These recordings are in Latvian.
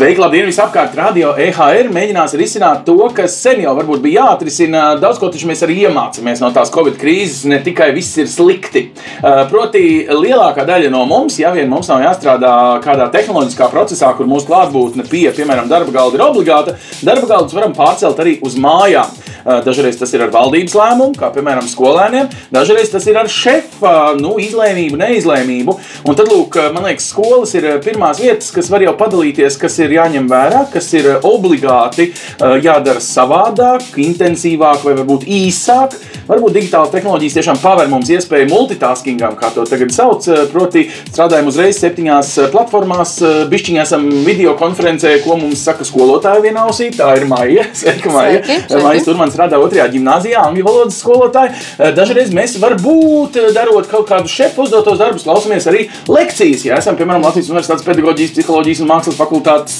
Sveiki, labdien! Visapkārt radio EHR mēģinās risināt to, kas sen jau varbūt bija jāatrisina. Daudz ko taču mēs arī iemācāmies no tās Covid krīzes, ne tikai viss ir slikti. Uh, proti, lielākā daļa no mums, ja vien mums nav jāstrādā kādā tehnoloģiskā procesā, kur mūsu klātbūtne pie, piemēram, darba galda ir obligāta, darba galdus varam pārcelt arī uz mājām. Uh, dažreiz tas ir ar valdības lēmumu, kā piemēram skolēniem, dažreiz tas ir ar šefa nu, izlēmību, neizlēmību. Un tad, lūk, man liekas, skolas ir pirmās vietas, kas var jau padalīties, kas ir ir jāņem vērā, kas ir eh, obligāti eh, jādara savādāk, intensīvāk vai varbūt īsāk. Varbūt digitālās tehnoloģijas tiešām paver mums iespēju multitaskingam, kā to tagad sauc. Eh, proti, strādājam uzreiz septiņās platformās, bišķiņā esam video konferencē, ko mums saka skolotāja vienā ausī. Tā ir Maija. Sveika, Maija. Maija Turmans strādā otrajā gimnāzijā, angļu valodas skolotāja. Dažreiz mēs varbūt darot kaut kādu šefu uzdotos darbus, klausamies arī lekcijas. Ja esam, piemēram, Latvijas Universitātes pedagoģijas, psiholoģijas un mākslas fakultātes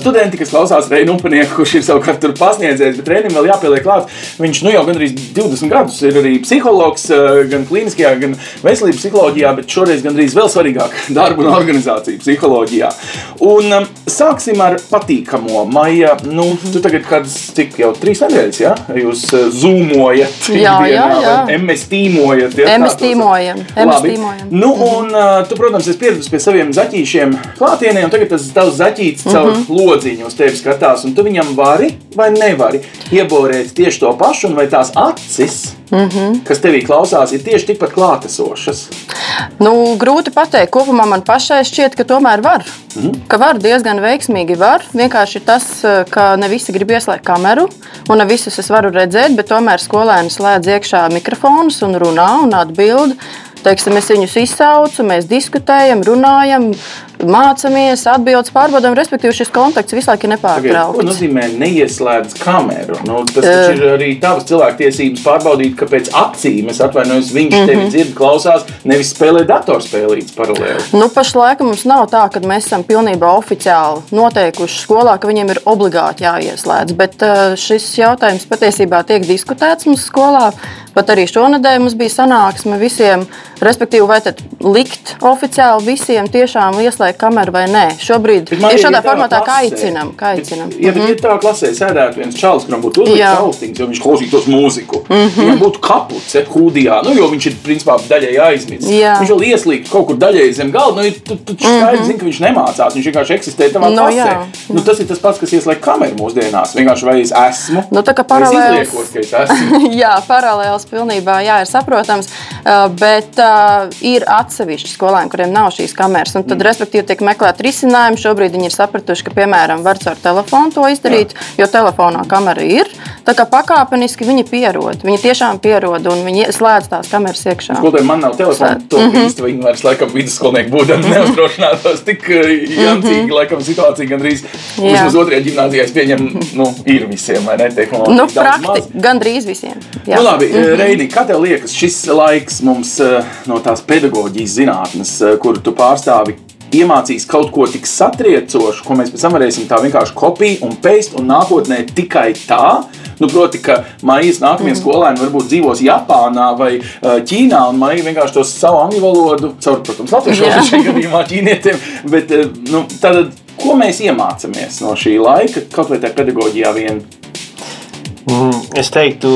studenti, kas klausās Reinu Upanieku, kurš ir savukārt tur pasniedzējis, bet Reinim vēl jāpieliek klāt. Viņš nu jau gandrīz 20 gadus ir arī psihologs, uh, gan klīniskajā, gan veselības psiholoģijā, bet šoreiz gandrīz vēl svarīgāk - darba un organizāciju psiholoģijā. Un sāksim ar patīkamo. Maija, nu, tu tagad kādas, cik jau trīs nedēļas, ja? Jūs zūmojat, jā, jā, jā. MS tīmojat. Ja? MS tīmojam. MS tīmojam. Nu, un tu, protams, esi pieradusi pie saviem zaķīšiem klātienē, un tagad tas tavs zaķītis līdz caur mm -hmm. lodziņu uz tevi skatās, un tu viņam vari vai nevari ieborēt tieši to pašu, un vai tās acis, mm -hmm. kas tevī klausās, ir tieši tikpat klātesošas? Nu, grūti pateikt. Kopumā man pašai šķiet, ka tomēr var. Mm -hmm. Ka var diezgan veiksmīgi. Var. Vienkārši tas, ka ne visi grib ieslēgt kameru, un ne visus es varu redzēt, bet tomēr skolēni slēdz iekšā mikrofonus un runā un atbild. Teiksim, es viņus izsaucu, mēs diskutējam, runājam, mācāmies, atbildam, pārbaudām. Respektīvi, šis kontakts visu laiku ir nepārtraukts. Ko nozīmē neieslēdz kameru? Nu, tas uh, ir arī tavas cilvēktiesības pārbaudīt, ka pēc acīm es atvainojos, viņš uh -huh. tevi mhm. dzird, klausās, nevis spēlē datorspēlītes paralēli. Nu, pašlaik mums nav tā, ka mēs esam pilnībā oficiāli noteikuši skolā, ka viņiem ir obligāti jāieslēdz. Bet uh, šis jautājums patiesībā tiek diskutēts mums skolā. Pat arī šonadēļ mums bija sanāksme visiem, respektīvi, vai tad likt oficiāli visiem tiešām ieslēgt kameru vai nē. Šobrīd ir šādā kā aicinām. Kā aicinām. Ja, mm -hmm. ja tā klasē sēdētu viens čalis, kuram būtu uzlikts austiņas, jo viņš klausītos mūziku, mm -hmm. viņam būtu kapuce hūdijā, nu, jo viņš ir principā daļai aizmirsts. Viņš vēl ieslīgt kaut kur daļai zem galda, nu, tu, tu skaidri mm -hmm. zini, ka viņš nemācās, viņš vienkārši eksistē tavā no, klasē. Jā. Nu, tas ir tas pats, kas ieslēgt kameru mūsdienās. Vienkārši vai es esmu, nu, tā kā paralēls. Izliekot, ka es esmu. jā, paralēls pilnībā, jā, ir saprotams, bet uh, ir atsevišķi skolēni, kuriem nav šīs kameras, un tad, mm. respektīvi, tiek meklēt risinājumu risinājumu. Šobrīd viņi ir sapratuši, ka, piemēram, var caur telefonu to izdarīt, Jā. jo telefonā kamera ir. Tā kā pakāpeniski viņi pierod. Viņi tiešām pierod un viņi slēdz tās kameras iekšā. Skolotājiem man nav telefona. To mm -hmm. īsti viņi vairs laikam vidusskolnieki būdami neuzdrošinātos. Tik eh, jancīgi, mm -hmm. laikam situācija gandrīz vismaz otrajā gimnāzijā es pieņemu, nu, ir visiem, vai ne, tehnoloģija. Nu, prakti, gandrīz visiem. Jā. Nu, labi, mm -hmm. Reini, kā tev liekas, šis laiks mums eh, no tās pedagoģijas zinātnes, kuru tu pārstāvi, iemācīs kaut ko tik satriecošu, ko mēs pēc tam varēsim tā vienkārši kopīt un pēst, un nākotnē tikai tā. Nu, proti, ka maijas nākamie mm. skolēni varbūt dzīvos Japānā vai uh, Ķīnā, un maija vienkārši to savu angļu valodu, caur, protams, latviešu valodu šajā gadījumā ķīnietiem, bet uh, nu, tad, ko mēs iemācāmies no šī laika, kaut vai tā pedagoģijā vien? Mm, es teiktu,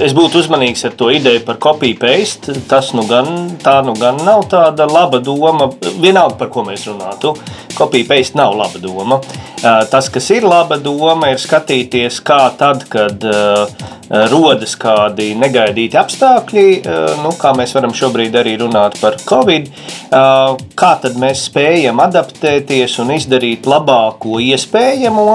es būtu uzmanīgs ar to ideju par kopiju paste. Tas nu gan, tā nu gan nav tāda laba doma. Vienalga, par ko mēs runātu. Kopija paste nav laba doma. Tas, kas ir laba doma, ir skatīties, kā tad, kad rodas kādi negaidīti apstākļi, nu, kā mēs varam šobrīd arī runāt par covid, kā tad mēs spējam adaptēties un izdarīt labāko iespējamo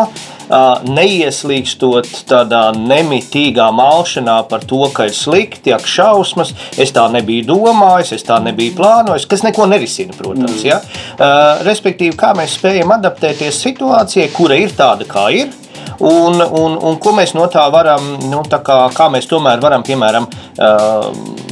neieslīgstot tādā nemitīgā malšanā par to, ka ir slikti, ak, šausmas, es tā nebiju domājis, es tā nebiju plānojis, kas neko nerisina, protams. Mm. Ja? Uh, respektīvi, kā mēs spējam adaptēties situācijai, kura ir tāda, kā ir. Un, un, un ko mēs no tā varam, nu, tā kā, kā mēs tomēr varam, piemēram, uh,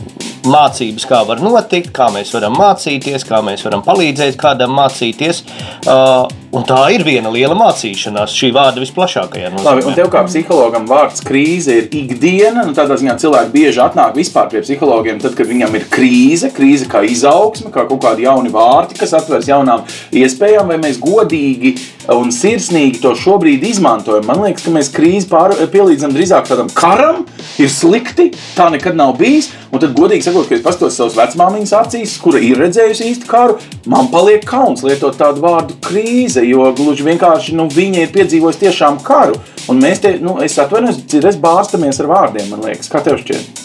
mācības, kā var notikt, kā mēs varam mācīties, kā mēs varam palīdzēt kādam mācīties. Uh, un tā ir viena liela mācīšanās, šī vārda visplašākajā nozīmē. Labi, un tev kā psihologam vārds krīze ir ikdiena. Nu, tādā ziņā cilvēki bieži atnāk vispār pie psihologiem, tad, kad viņam ir krīze, krīze kā izaugsme, kā kaut kādi jauni vārti, kas atveras jaunām iespējām, vai mēs godīgi un sirsnīgi to šobrīd izmantojam. Man liekas, ka mēs krīzi pār, pielīdzam drīzāk tādam karam, ir slikti, tā nekad nav bijis. Un tad, godīgi sakot, kad es paskatos savus vecmāmiņas acīs, kura ir redzējusi īstu karu, man paliek kauns lietot tādu vārdu krīze, jo gluži vienkārši nu, viņa ir piedzīvojusi tiešām karu. Un mēs te, nu, es atvainojos, citreiz bārstamies ar vārdiem, man liekas, kā tev šķiet?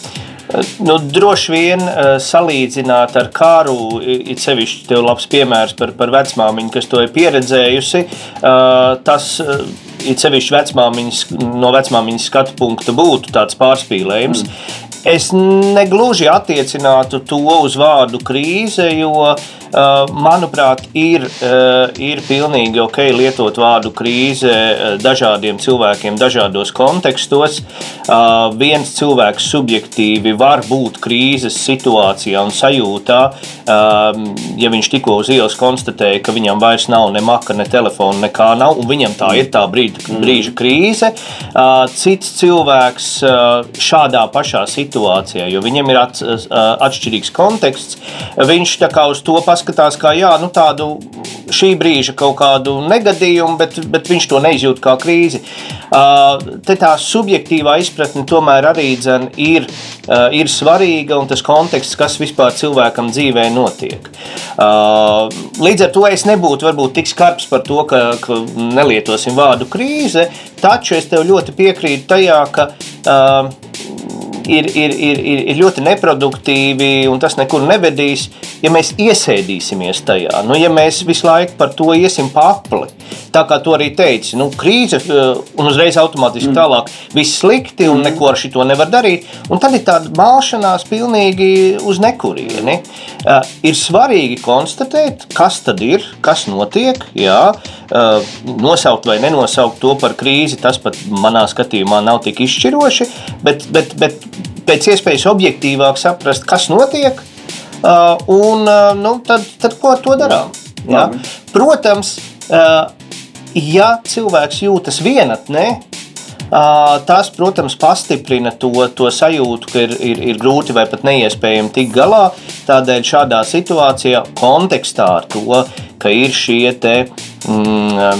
Nu, droši vien uh, salīdzināt ar kāru, ir sevišķi tev labs piemērs par, par vecmāmiņu, kas to ir pieredzējusi. Uh, tas ir sevišķi vecmāmiņas, no vecmāmiņas skatu punkta būtu tāds pārspīlējums. Mm. Es negluži attiecinātu to uz vārdu krīze, jo uh, Eh, manuprāt, ir, eh, ir pilnīgi ok lietot vārdu krīze eh, dažādiem cilvēkiem, dažādos kontekstos. Viens cilvēks subjektīvi var būt krīzes situācijā un sajūtā, ja viņš tikko uz ielas konstatēja, ka viņam vairs nav ne maka, ne telefona, nekā nav, un viņam tā ir tā brīža, mm. brīža krīze. Cits cilvēks šādā pašā situācijā, jo viņam ir atšķirīgs konteksts, viņš tā kā uz to paskatās paskatās kā jā, nu, tādu šī brīža kaut kādu negadījumu, bet, bet viņš to neizjūt kā krīzi. Uh, te tā subjektīvā izpratne tomēr arī dzen, ir, uh, ir svarīga un tas konteksts, kas vispār cilvēkam dzīvē notiek. Uh, līdz ar to es nebūtu varbūt tik skarbs par to, ka, ka nelietosim vārdu krīze, taču es tev ļoti piekrītu tajā, ka ir, ir, ir, ir ļoti neproduktīvi un tas nekur nevedīs, ja mēs iesēdīsimies tajā. Nu, ja mēs visu laiku par to iesim papli, tā kā to arī teica, nu, krīze eh, un uzreiz automātiski mm. tālāk viss slikti un mm. neko ar šito nevar darīt. Un tad ir tāda mākšanās pilnīgi uz nekurieni. Uh, ir svarīgi konstatēt, kas tad ir, kas notiek. Jā, uh, nosaukt vai nenosaukt to par krīzi, tas pat manā skatījumā nav tik izšķiroši, bet, bet, bet pēc iespējas objektīvāk saprast, kas notiek, un uh, nu, tad, tad ko ar to darām. Ja? Protams, uh, ja cilvēks jūtas vienatnē, Tas, protams, pastiprina to, to sajūtu, ka ir, ir, ir grūti vai pat neiespējami tikt galā. Tādēļ šādā situācijā, kontekstā ar to, ka ir šie te, Mm,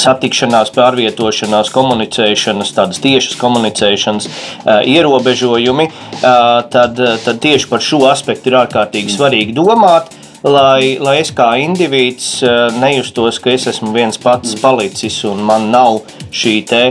satikšanās, pārvietošanās, komunicēšanas, tādas tiešas komunicēšanas ierobežojumi, tad, tad tieši par šo aspektu ir ārkārtīgi svarīgi domāt. Lai, lai es kā indivīds nejustos, ka es esmu viens pats palicis un man nav šī te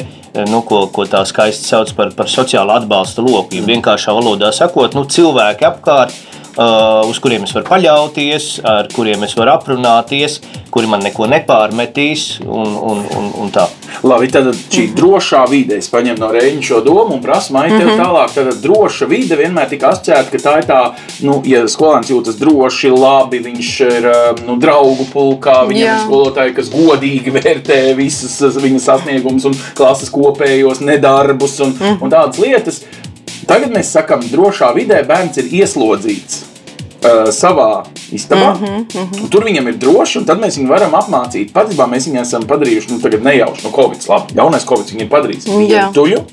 nu, ko, ko tā skaisti sauc par, par sociālo atbalsta loku. Ja vienkāršā valodā sakot, nu, cilvēki apkārt, uz kuriem es varu paļauties, ar kuriem es varu aprunāties, kuri man neko nepārmetīs. Un, un, un, un tā. Labi, tad šī mhm. drošā vide, es paņemu no rēņa šo domu un prasu maiņu tev mm -hmm. tālāk. Tad droša vide vienmēr tika asociēta, ka tā ir tā, nu, ja skolēns jūtas droši, labi, viņš ir nu, draugu pulkā, viņam Jā. ir skolotāji, kas godīgi vērtē visas viņa sasniegumus un klases kopējos nedarbus un, mm -hmm. un tādas lietas. Tagad mēs sakām, drošā vidē bērns ir ieslodzīts uh, savā istabā. Mm -hmm, mm -hmm. Tur viņam ir droši, un tad mēs viņu varam apmācīt. Patiesībā mēs viņu esam padarījuši nu, nejauši no Covid. Labi, jaunais Covid viņu ir padarījis. Viņu ir tuju.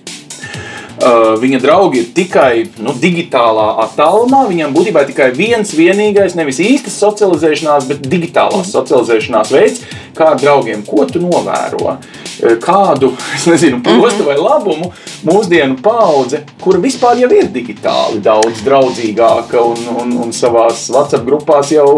Uh, viņa draugi ir tikai nu, digitālā attālumā. Viņam būtībā ir tikai viens vienīgais, nevis īstas socializēšanās, bet digitālās socializēšanās veids, kā ar draugiem. Ko tu novēro? Eh, kādu nezinu, postu vai labumu mūsdienu paudze, kura vispār jau ir digitāli daudz draudzīgāka un, un, un savā WhatsApp grupās jau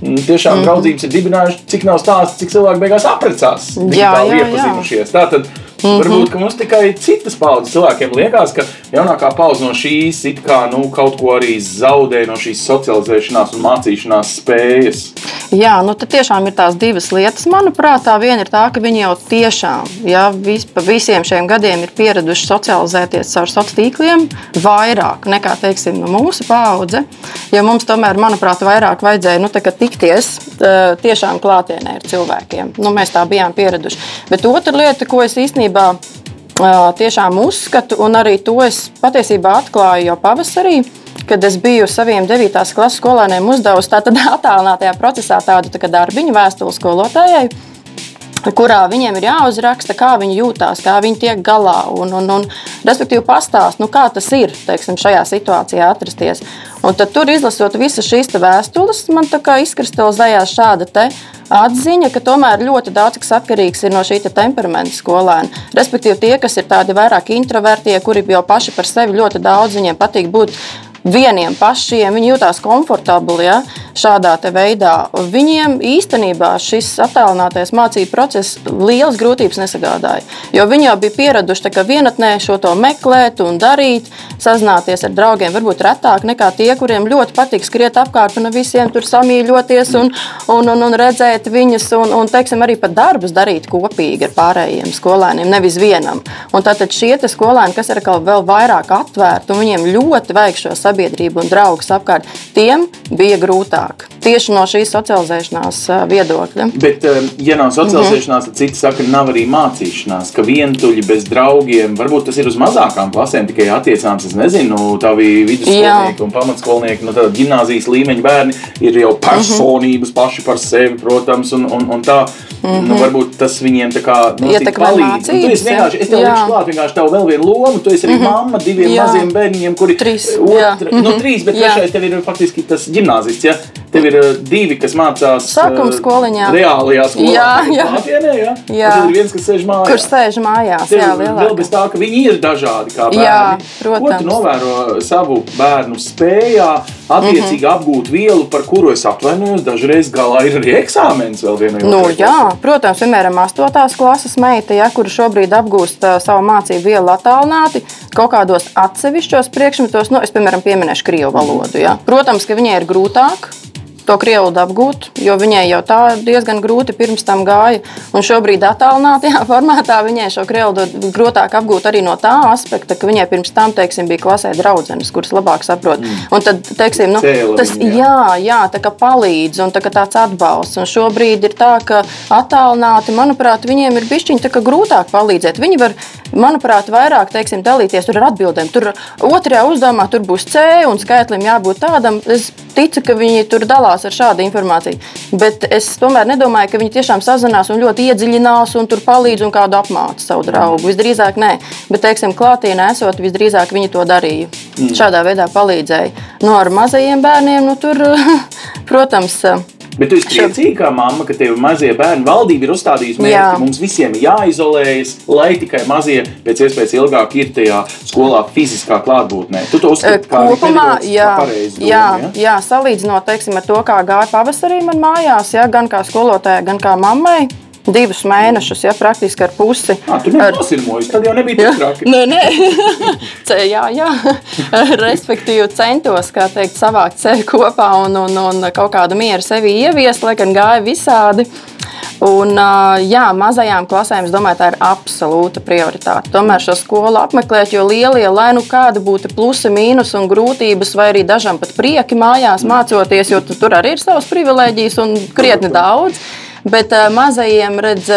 mm, tiešām mm -hmm. draudzības ir dibinājuši, cik nav stāsts, cik cilvēki beigās apprecās, digitāli jā, jā, iepazinušies. Tātad, Mm -hmm. Varbūt mums tikai citas paudzes cilvēkiem liekas, ka jaunākā paudze no šīs kā, nu, kaut ko arī zaudē no šīs socializēšanās un mācīšanās spējas. Jā, nu tad tiešām ir tās divas lietas. Manuprāt, tā viena ir tā, ka viņi jau tiešām ja, vis, pa visiem šiem gadiem ir pieraduši socializēties caur sociāliem tīkliem vairāk nekā teiksim, nu, mūsu paudze. Jo mums tomēr, manuprāt, vairāk vajadzēja nu, tikties tiešām klātienē ar cilvēkiem. Nu, mēs tā bijām pieraduši. Bet otra lieta, ko es īstenībā īstenībā tiešām uzskatu, un arī to es patiesībā atklāju jau pavasarī, kad es biju saviem 9. klases skolēniem uzdevusi tādā attālinātajā procesā tādu tā darbiņu vēstuli skolotājai kurā viņiem ir jāuzraksta, kā viņi jūtas, kā viņi tiek galā. Un, un, un, respektīvi, pastāst, nu, kā tas ir teiksim, šajā situācijā atrasties. Un tad tur izlasot visas šīs vēstules, man izkristalizējās šāda atziņa, ka tomēr ļoti daudz kas atkarīgs no šī te temperamenta skolēna. Respektīvi, tie, kas ir tādi vairāk introvertie, kuri jau paši par sevi ļoti daudz, viņiem patīk būt vieniem pašiem, viņi jutās komfortabli ja, šādā veidā. Viņiem īstenībā šis attēlinātais mācību process liels grūtības nesagādāja. Jo viņi jau bija pieraduši vienatnē šo to meklēt un darīt, sazināties ar draugiem, varbūt retāk nekā tie, kuriem ļoti patīk skriet apkārt un visiem tur samīļoties un, un, un, un redzēt viņus, un, un teiksim, arī pat darbus darīt kopīgi ar pārējiem skolēniem, nevis vienam. Un tātad šie skolēni, kas ir vēl vairāk atvērti, un viņiem ļoti vajag šo sabiedrību sabiedrību un draugus apkārt, tiem bija grūtāk. Tieši no šīs socializēšanās viedokļa. Bet, ja nav socializēšanās, tad citi saka, ka nav arī mācīšanās, ka vientuļi bez draugiem, varbūt tas ir uz mazākām klasēm tikai attiecāms. Es nezinu, bija vidusskolnieki un pamatskolnieki, no tāda gimnāzijas līmeņa bērni ir jau personības paši par sevi, protams, un, un, un tā. Mm -hmm. nu, varbūt tas viņiem tā kā nu, palīdz. Nu, tu esi vienkārši, es tev likšu klāt, vienkārši tev vēl vienu lomu, tu esi arī mm -hmm. mamma diviem jā. maziem bērniem, kuri trīs. Otra, mm -hmm. nu, trīs, bet trešais tev ir faktiski tas gimnāzists, ja? Tev ir uh, divi, kas mācās sākuma skoliņā. Reālajā skolā. Jā, jā. Klātienē, jā. jā. Tad ir viens, kas sēž mājās. Kur sēž mājās, tev, jā, lielāk. Vēl bez tā, ka viņi ir dažādi kā bērni. Jā, protams. Ko tu novēro savu bērnu spējā attiecīgi mm -hmm. apgūt vielu, par kuru es atvainojos, dažreiz galā ir arī eksāmenis vēl vienai. Nu, jā, protams, piemēram, 8. klases meita, ja, kura šobrīd apgūst uh, savu mācību vielu attālināti, kaut kādos atsevišķos priekšmetos, nu, es, piemēram, pieminēšu krievu valodu. Ja. Protams, ka viņai ir grūtāk to krievu apgūt, jo viņai jau tā diezgan grūti pirms tam gāja. Un šobrīd attālinātajā formātā viņai šo krievu grūtāk apgūt arī no tā aspekta, ka viņai pirms tam teiksim, bija klasē draudzenes, kuras labāk saprot. Mm. Un tad, teiksim, nu, Cēla tas viņa, jā. Jā, jā, tā kā palīdz un tā kā tāds atbalsts. Un šobrīd ir tā, ka attālināti, manuprāt, viņiem ir bišķiņi grūtāk palīdzēt. Viņi var, manuprāt, vairāk teiksim, dalīties ar atbildēm. Tur otrajā uzdevumā tur būs C un skaitlim jābūt tādam. Es ticu, ka viņi tur dalās ar šādu informāciju. Bet es tomēr nedomāju, ka viņi tiešām sazinās un ļoti iedziļinās un tur palīdz un kādu apmāca savu draugu. Visdrīzāk nē, bet, teiksim, klātienē esot, visdrīzāk viņi to darīja. Mm. Šādā veidā palīdzēja. No nu, ar mazajiem bērniem, nu, tur, protams, Bet tu esi priecīga, kā mamma, ka tev mazie bērni valdība ir uzstādījusi mērķi, ka mums visiem ir jāizolējas, lai tikai mazie pēc iespējas ilgāk ir tajā skolā fiziskā klātbūtnē. Tu to uzskati kā kopumā, jā, pareizi. Jā, ja? jā, salīdzinot, teiksim, ar to, kā gāja pavasarī man mājās, jā, gan kā skolotājai, gan kā mammai divus mēnešus, ja praktiski ar pusi. À, tu nenosirmojies, tad jau nebija tik traki. Nē, nē. jā, jā. Respektīvi centos, kā teikt, savākt sevi kopā un, un, un kaut kādu mieru sevi ieviest, lai gan gāja visādi. Un, jā, mazajām klasēm, es domāju, tā ir absolūta prioritāte. Tomēr šo skolu apmeklēt, jo lielie, lai nu kāda būtu plusi, mīnus un grūtības, vai arī dažam pat prieki mājās mācoties, jo tur arī ir savas privilēģijas un krietni daudz. Bet mazajiem redz.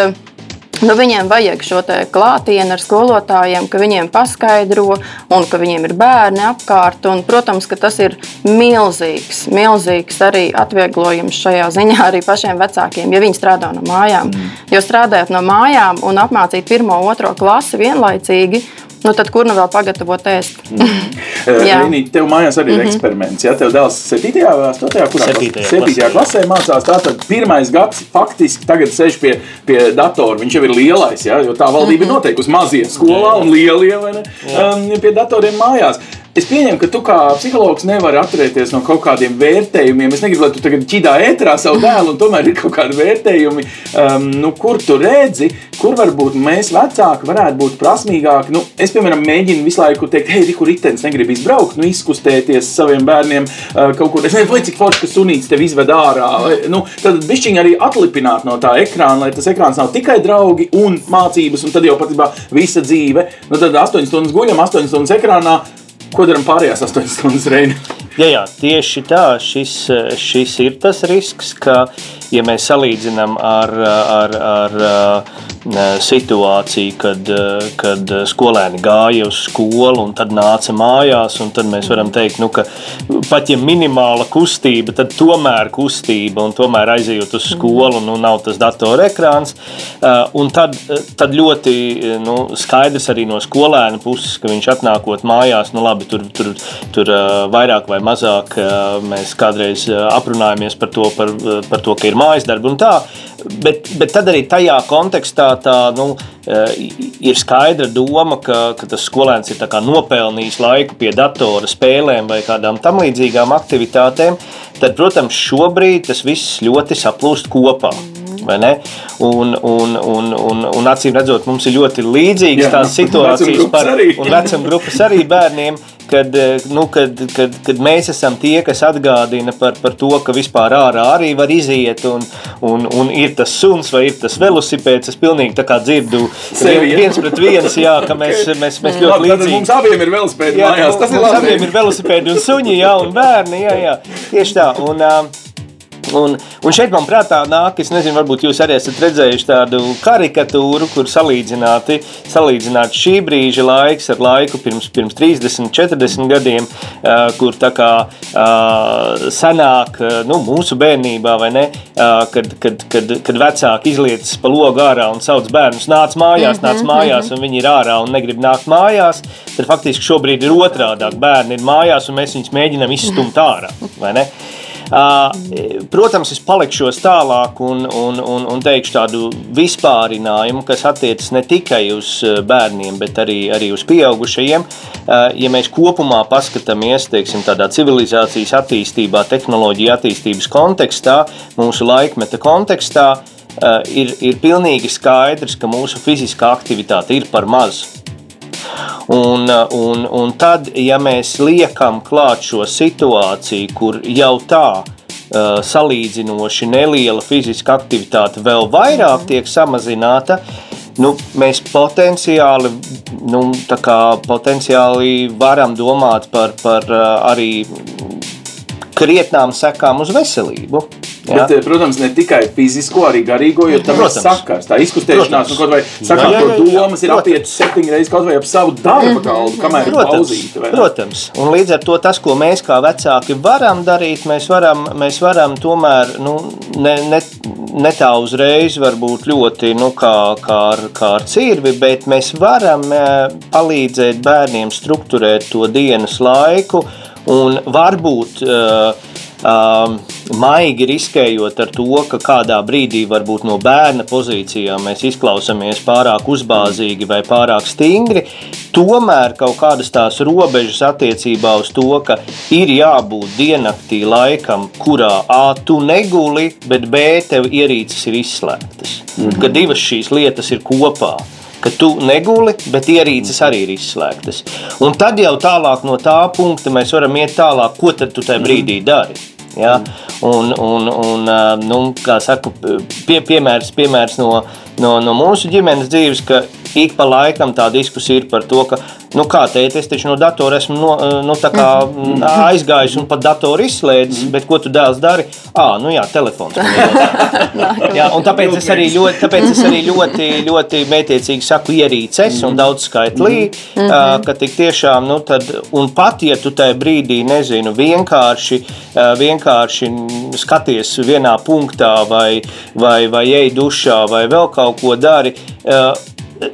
Nu, viņiem vajag šo klātienē ar skolotājiem, ka viņiem paskaidro, un ka viņiem ir bērni apkārt. Un, protams, ka tas ir milzīgs, milzīgs arī atvieglojums šajā ziņā arī pašiem vecākiem, ja viņi strādā no mājām. Mm. Jo strādājot no mājām un apmācīt pirmo, otro klasi vienlaicīgi, Nu, tad kur nu vēl pagatavot ēst? Mm. Lini, tev mājās arī ir mm -hmm. eksperiments. Ja tev dēls 7. vai 8. kurā 7. 7. klasē mācās, tātad pirmais gads faktiski tagad sēž pie, pie datora. Viņš jau ir lielais, ja, jo tā valdība mm -hmm. ir mhm. noteikusi mazie skolā un lielie ne, um, pie datoriem mājās. Es pieņemu, ka tu kā psihologs nevari atturēties no kaut kādiem vērtējumiem. Es negribu, lai tu tagad ķidā ētrā savu dēlu, un tomēr ir kaut kādi vērtējumi, um, nu, kur tu redzi, kur varbūt mēs vecāki varētu būt prasmīgāki. Nu, es, piemēram, mēģinu visu laiku teikt, hei, kur ritenis negrib izbraukt, nu, izkustēties saviem bērniem uh, kaut kur. Es nezinu, cik forši, ka sunīts tev izved ārā. Vai, nu, tad bišķiņi arī atlipināt no tā ekrāna, lai tas ekrāns nav tikai draugi un mācības, un tad jau patiesībā visa dzīve. Nu, tad 8 stundas guļam, 8 stundas ekrānā Ko darām pārējās 8 stundas reizes? Jā, jā, tieši tā. Šis, šis ir tas risks, ka, ja mēs salīdzinām ar, ar, ar, ar situāciju, kad, kad skolēni gāja uz skolu un tad nāca mājās, un tad mēs varam teikt, nu, ka pat ja minimāla kustība, tad tomēr kustība un tomēr aizejot uz skolu, nu, nav tas datora ekrāns. Un tad, tad ļoti nu, skaidrs arī no skolēna puses, ka viņš atnākot mājās, nu labi, tur, tur, tur vairāk vai mazāk mēs kādreiz aprunājamies par to, par, par to ka ir mājas darbi un tā. Bet, bet tad arī tajā kontekstā tā, nu, ir skaidra doma, ka, ka tas skolēns ir nopelnījis laiku pie datora spēlēm vai kādām tam līdzīgām aktivitātēm. Tad, protams, šobrīd tas viss ļoti saplūst kopā. Un, un, un, un, un acīm redzot, mums ir ļoti līdzīgas Jā, tās situācijas par vecam grupas arī bērniem. Kad, nu, kad, kad, kad mēs esam tie, kas atgādina par, par to, ka vispār ārā arī var iziet, un, un, un ir tas suns vai ir tas velosipēds. Es pilnīgi tā kā dzirdu Sevi, viens pret viens, jā, ka mēs, mēs, mēs ļoti labi, līdzīgi. Mums abiem ir velosipēdi jā, mājās, tas ir labi. Mums abiem ir velosipēdi un suņi, jā, un bērni, jā, jā, tieši tā. Un, uh, Un, un šeit man prātā nāk, es nezinu, varbūt jūs arī esat redzējuši tādu karikatūru, kur salīdzināti, salīdzināti šī brīža laiks ar laiku pirms, pirms 30, 40 gadiem, uh, kur tā kā uh, senāk, nu, mūsu bērnībā, vai ne, uh, kad, kad, kad, kad vecāki izlietas pa logu ārā un sauc bērnus nāc mājās, nāc mhm, mājās, mhm. un viņi ir ārā un negrib nākt mājās, tad faktiski šobrīd ir otrādāk. Bērni ir mājās un mēs viņus mēģinām izstumt ārā, vai ne? Protams, es palikšos tālāk un, un, un, un teikšu tādu vispārinājumu, kas attiecas ne tikai uz bērniem, bet arī, arī uz pieaugušajiem. Ja mēs kopumā paskatāmies teiksim, tādā civilizācijas attīstībā, tehnoloģija attīstības kontekstā, mūsu laikmeta kontekstā, ir, ir pilnīgi skaidrs, ka mūsu fiziskā aktivitāte ir par mazu. Un, un, un tad, ja mēs liekam klāt šo situāciju, kur jau tā uh, salīdzinoši neliela fiziska aktivitāte vēl vairāk tiek samazināta, nu, mēs potenciāli, nu, potenciāli varam domāt par, par uh, arī krietnām sekām uz veselību. Ja? Bet, protams, ne tikai fizisko, arī garīgo, jo tam protams. ir sakars. Tā izkustēšanās, nu, kaut vai sakāt, to domas ir apiet septiņi reizes kaut vai ap savu darba mhm. galdu, kamēr protams, ir pauzīta. Protams, un līdz ar to tas, ko mēs kā vecāki varam darīt, mēs varam, mēs varam tomēr, nu, ne, ne, ne tā uzreiz varbūt ļoti, nu, kā, kā, ar, kā ar cirvi, bet mēs varam eh, palīdzēt bērniem strukturēt to dienas laiku, un varbūt uh, um, maigi riskējot ar to, ka kādā brīdī varbūt no bērna pozīcijām mēs izklausāmies pārāk uzbāzīgi vai pārāk stingri, tomēr kaut kādas tās robežas attiecībā uz to, ka ir jābūt diennaktī laikam, kurā A tu neguli, bet B tev ierīces ir izslēgtas. Mm -hmm. Ka divas šīs lietas ir kopā ka tu neguli, bet ierīces arī ir izslēgtas. Un tad jau tālāk no tā punkta mēs varam iet tālāk, ko tad tu tajā brīdī dari. Ja? Un, un, un, nu, kā saku, pie, piemērs, piemērs no, no, no mūsu ģimenes dzīves, ka ik pa laikam tā diskusija ir par to, ka, nu, kā teikt, es taču no datora esmu no, nu, mm, aizgājis un pat datoru izslēdzis, bet ko tu dēls dari? Ah, nu jā, telefons. jā, un tāpēc es arī ļoti, tāpēc es arī ļoti, ļoti mētiecīgi saku ierīces un daudz skaitlī, ka tik tiešām, nu, tad, un pat, ja tu tajā brīdī, nezinu, vienkārši, vienkārši skaties vienā punktā vai, vai, vai ej dušā vai vēl kaut ko dari,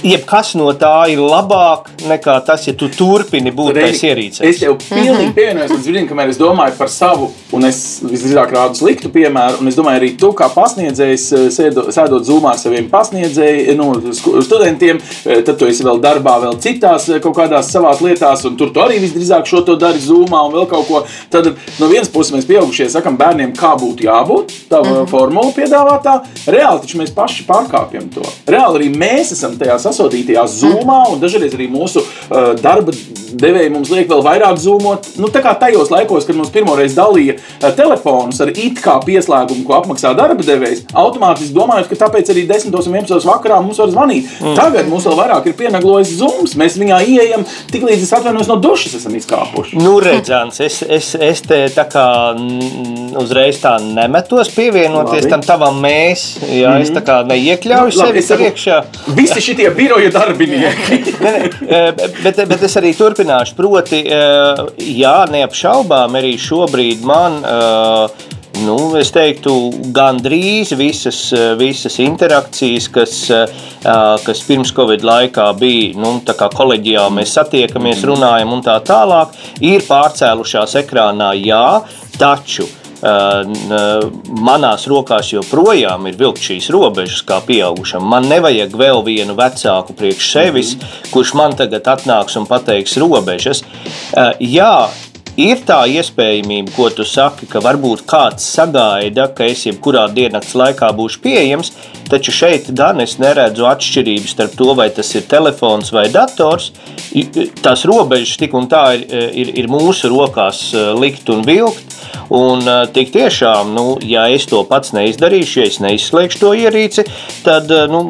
jebkas no tā ir labāk nekā tas, ja tu turpini būt tāds ierīcēs. Es jau pilnīgi pievienojos līdz brīdim, kamēr es domāju par savu, un es visdrīzāk rādu sliktu piemēru, un es domāju, arī tu kā pasniedzējs, eh, sēdo, sēdot zūmā ar saviem pasniedzējiem, nu, studentiem, eh, tad tu esi vēl darbā, vēl citās eh, kaut kādās savās lietās, un tur tu arī visdrīzāk šo to dari zūmā un vēl kaut ko. Tad no vienas puses mēs pieaugušie sakam bērniem, kā būtu jābūt, tā mm -hmm. formula piedāvātā. Reāli taču mēs paši pārkāpjam to. Reāli arī mēs esam tajā sasodītajā zūmā, un dažreiz arī mūsu uh, darba devēji mums liek vēl vairāk zūmot. Nu, tā kā tajos laikos, kad mums pirmoreiz dalīja uh, telefonus ar it kā pieslēgumu, ko apmaksā darba devējs, automātiski domājot, ka tāpēc arī 10 un 11 vakarā mums var zvanīt. Mm. Tagad mums vēl vairāk ir pieneglojis zūms, mēs viņā ieejam, tik līdz es atvainojos no dušas esam izkāpuši. Nu, redzams, es, es, es te tā kā mm, uzreiz tā nemetos pievienoties Labi. tam tavam mēs, jā, es tā kā neiekļauju Nu, sevi es saku- priekšā. Šie biroja darbinieki. Nē, nē, eh, bet, bet es arī turpināšu. Proti, eh, jā, neapšaubām arī šobrīd man. eh, Nu, es teiktu, gandrīz visas, visas interakcijas, kas, kas pirms Covid laikā bija nu, tā kā koleģiāli, mēs satiekamies, runājam un tā tālāk, ir pārcēlušās ekrānā, jā, taču Uh, manās rokās joprojām ir vilkt šīs robežas, kā pieaugušam. Man nevajag vēl vienu vecāku priekš sevis, kurš man tagad atnāks un pateiks robežas. Jā, ir tā iespējamība, ko tu saki, ka varbūt kāds sagaida, ka es jebkurā diennakts laikā būšu pieejams, taču šeit gan es neredzu atšķirību starp to, vai tas ir telefons vai dators. Tās robežas tik un tā ir, ir, ir mūsu rokās eh, likt un vilkt. Un eh, tik tiešām, nu, ja es to pats neizdarīšu, ja es neizslēgšu to ierīci, tad, nu,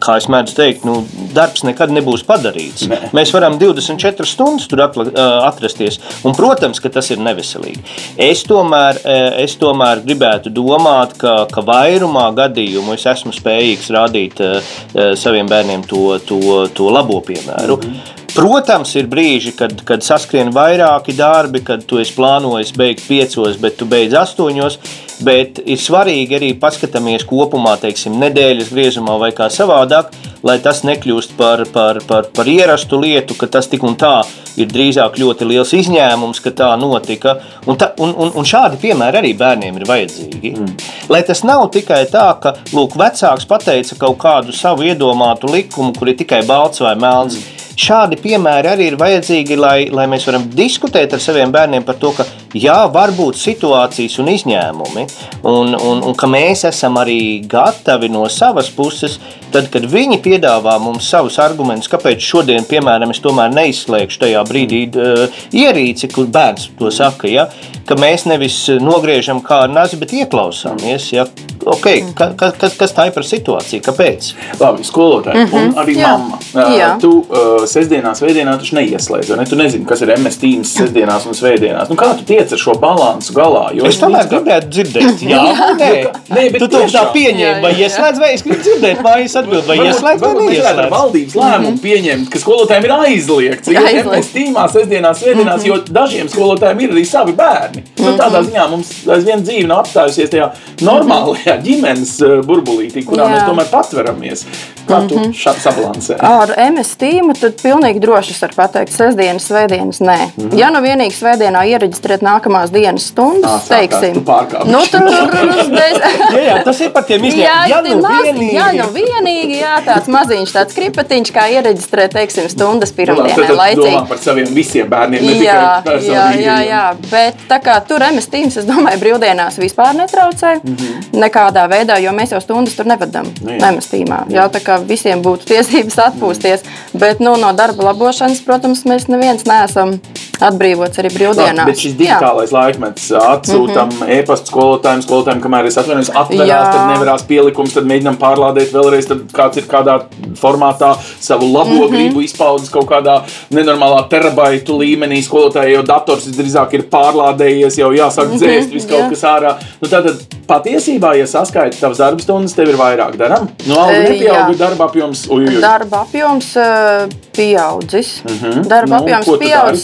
kā es mēdzu teikt, nu, darbs nekad nebūs padarīts. Nē. Mēs varam 24 stundas tur apla, eh, atrasties, un, protams, ka tas ir neveselīgi. Es tomēr, eh, es tomēr gribētu domāt, ka, ka vairumā gadījumu es esmu spējīgs rādīt eh, eh, saviem bērniem to, to, to labo piemēru. Mm -hmm. Protams, ir brīži, kad, kad saskrien vairāki darbi, kad tu esi plānojis beigt piecos, bet tu beidz astoņos. Bet ir svarīgi arī paskatāmies kopumā, teiksim, nedēļas griezumā vai kā savādāk, lai tas nekļūst par, par, par, par ierastu lietu, ka tas tik un tā ir drīzāk ļoti liels izņēmums, ka tā notika. Un, ta, un, un, un šādi piemēri arī bērniem ir vajadzīgi. Mm. Lai tas nav tikai tā, ka lūk, vecāks pateica kaut kādu savu iedomātu likumu, kur ir tikai balts vai melns. Mm. Šādi piemēri arī ir vajadzīgi, lai, lai mēs varam diskutēt ar saviem bērniem par to, ka jā, var būt situācijas un izņēmumi, un, un, un ka mēs esam arī gatavi no savas puses, tad, kad viņi piedāvā mums savus argumentus, kāpēc šodien, piemēram, es tomēr neizslēgšu tajā brīdī uh, ierīci, kur bērns to saka, ja, ka mēs nevis nogriežam kā ar nazi, bet ieklausāmies. Ja, okay, ka, ka, kas, kas tā ir par situāciju? Kāpēc? Labi, skolotāji, mm -hmm. un arī Jā. mamma. Uh, Jā. tu uh, sestdienās, svētdienā taču neieslēdz, vai ne? Tu nezini, kas ir MS tīms sestdienās un svētdienās. Nu, kā tu tiec ar šo balansu galā? Jo Es tomēr ka- gribētu dzirdēt, jā, nē. Nē, bet tu to tā pieņēmi, vai ieslēdz, vai es gribu dzirdēt, vai es atbildu, vai ieslēdz, vai neieslēdz. valdības lēmumu pieņemt, ka skolotājiem ir aizliegts. Jo. MS tīmā sestdienās, svētdienās, jo dažiem skolotājiem ir arī savi bērni. Nu, tādā ziņā mums aizvien dzīve nav apstājusies tajā normālajā ģimenes uh, burbulītī, kurā Jā. mēs tomēr patveramies. Kā tu šā sabalansē? Ar MS tīmu tad pilnīgi droši es varu pateikt, sestdienas, svētdienas nē. Mm -hmm. Ja nu vienīgi svētdienā iereģistrēt nākamās dienas stundas, Ā, sākās, teiksim, nu, tur uzreiz. Jā, jā, tas ir par tiem Jā, izņēmumiem. Ja tie nu maz- vienīgi. jā, nu vienīgi, jā, tāds maziņš, tāds kripatiņš, kā iereģistrēt, teiksim, stundas Nu, tad laicīgi. Domā par saviem visiem bērniem, ne Jā, tikai par jā, saviem jā, jā, bet tā kā tur MS tīms, es domāju, brīvdienās vispār netraucē. Mm -hmm. Nekādā veidā, jo mēs jau stundas tur nevadām. Nu jā. MS tīmā. Jā, tā kā visiem būtu tiesības atpūsties. Bet nu, no darba labošanas, protams, mēs neviens neesam atbrīvots arī brīvdienās. bet šis digitālais laikmets atsūtām mm -hmm. e-pastu skolotājiem, skolotājiem, kamēr es atvainojos, atverās, Jā. tad nevarās pielikums, tad mēģinām pārlādēt vēlreiz, tad kāds ir kādā formātā savu labo mm -hmm. gribu izpaudis kaut kādā nenormālā terabaitu līmenī. Skolotāji jau dators drīzāk ir pārlādējies, jau jāsāk mm -hmm. dzēst, viss kaut jā. kas ārā. Nu, tātad patiesībā, ja saskaita tavas darba stundas, tev ir vairāk darām. Nu, alga E, nepieauga, jā. darba apjoms, uj, uj, uj. Darba apjoms uh, pieaudzis. Mm -hmm. Darba Nu, apjoms tu dari?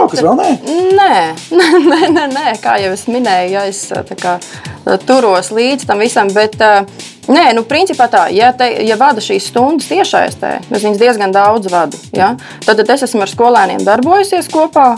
Rokas, vēl nē? Nē, nē, nē, nē, kā jau es minēju, ja es uh, tā kā, uh, turos līdz tam visam. Bet, uh, Nē, nu, principā tā, ja, te, ja vada šīs stundas tiešaistē, es viņas diezgan daudz vadu, ja, tad, tad es esmu ar skolēniem darbojusies kopā.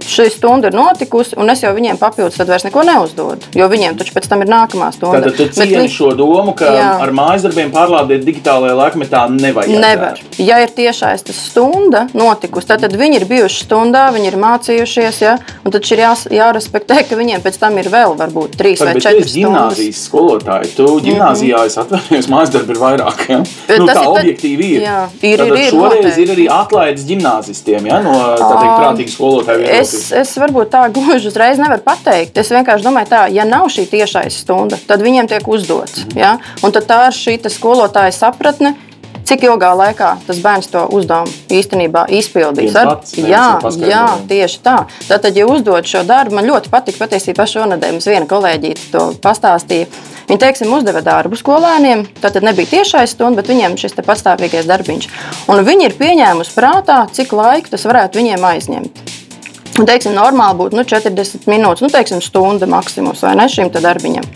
Šī stunda ir notikusi, un es jau viņiem papildus tad vairs neko neuzdodu. Jo viņiem taču pēc tam ir nākamā stunda. Tu Bet cieni viņi- šo domu, ka Jā. ar mājas darbiem pārlādēt digitālajā laikmetā nevajag. Nevar. Ja ir tiešais tas stunda notikusi, tad, tad viņi ir bijuši stundā, viņi ir mācījušies, ja? un tad ir jā, jārespektē, ka viņiem pēc tam ir vēl varbūt trīs vai Bet četras es stundas. Mhm. gimnāzijas skolotāji, tu gimnāzijā es atvainojos, mājas darbi ir vairāk. Ja? Nu, tas tā ir tad- objektīvi ir. Jā, ir, Tātad ir, ir, šoreiz noteikti. ir arī atlaides gimnāzistiem ja? no teikt, prātīgas skolotāju Es, es varbūt tā gluži uzreiz nevaru pateikt. Es vienkārši domāju, tā, ja nav šī tiešais stunda, tad viņiem tiek uzdots. Mhm. Ja? Un tad tā ir šī skolotāja sapratne. Cik ilgā laikā tas bērns to uzdevumu īstenībā izpildīs? Ar- jā, jā, tieši tā. Tātad, ja uzdod šo darbu, man ļoti patīk. Patiesībā šonadēļ mums viena kolēģīte to pastāstīja. Viņa, teiksim, uzdeva darbu skolēniem. Tad nebija tiešais stunda, bet viņiem šis pastāvīgais darbiņš. Un viņi ir pieņēmuši prātā, cik laiku tas varētu viņiem aizņemt. Un, teiksim, normāli būtu nu, 40 minūtes, nu, teiksim, stunda maksimums vai ne šim darbiņam.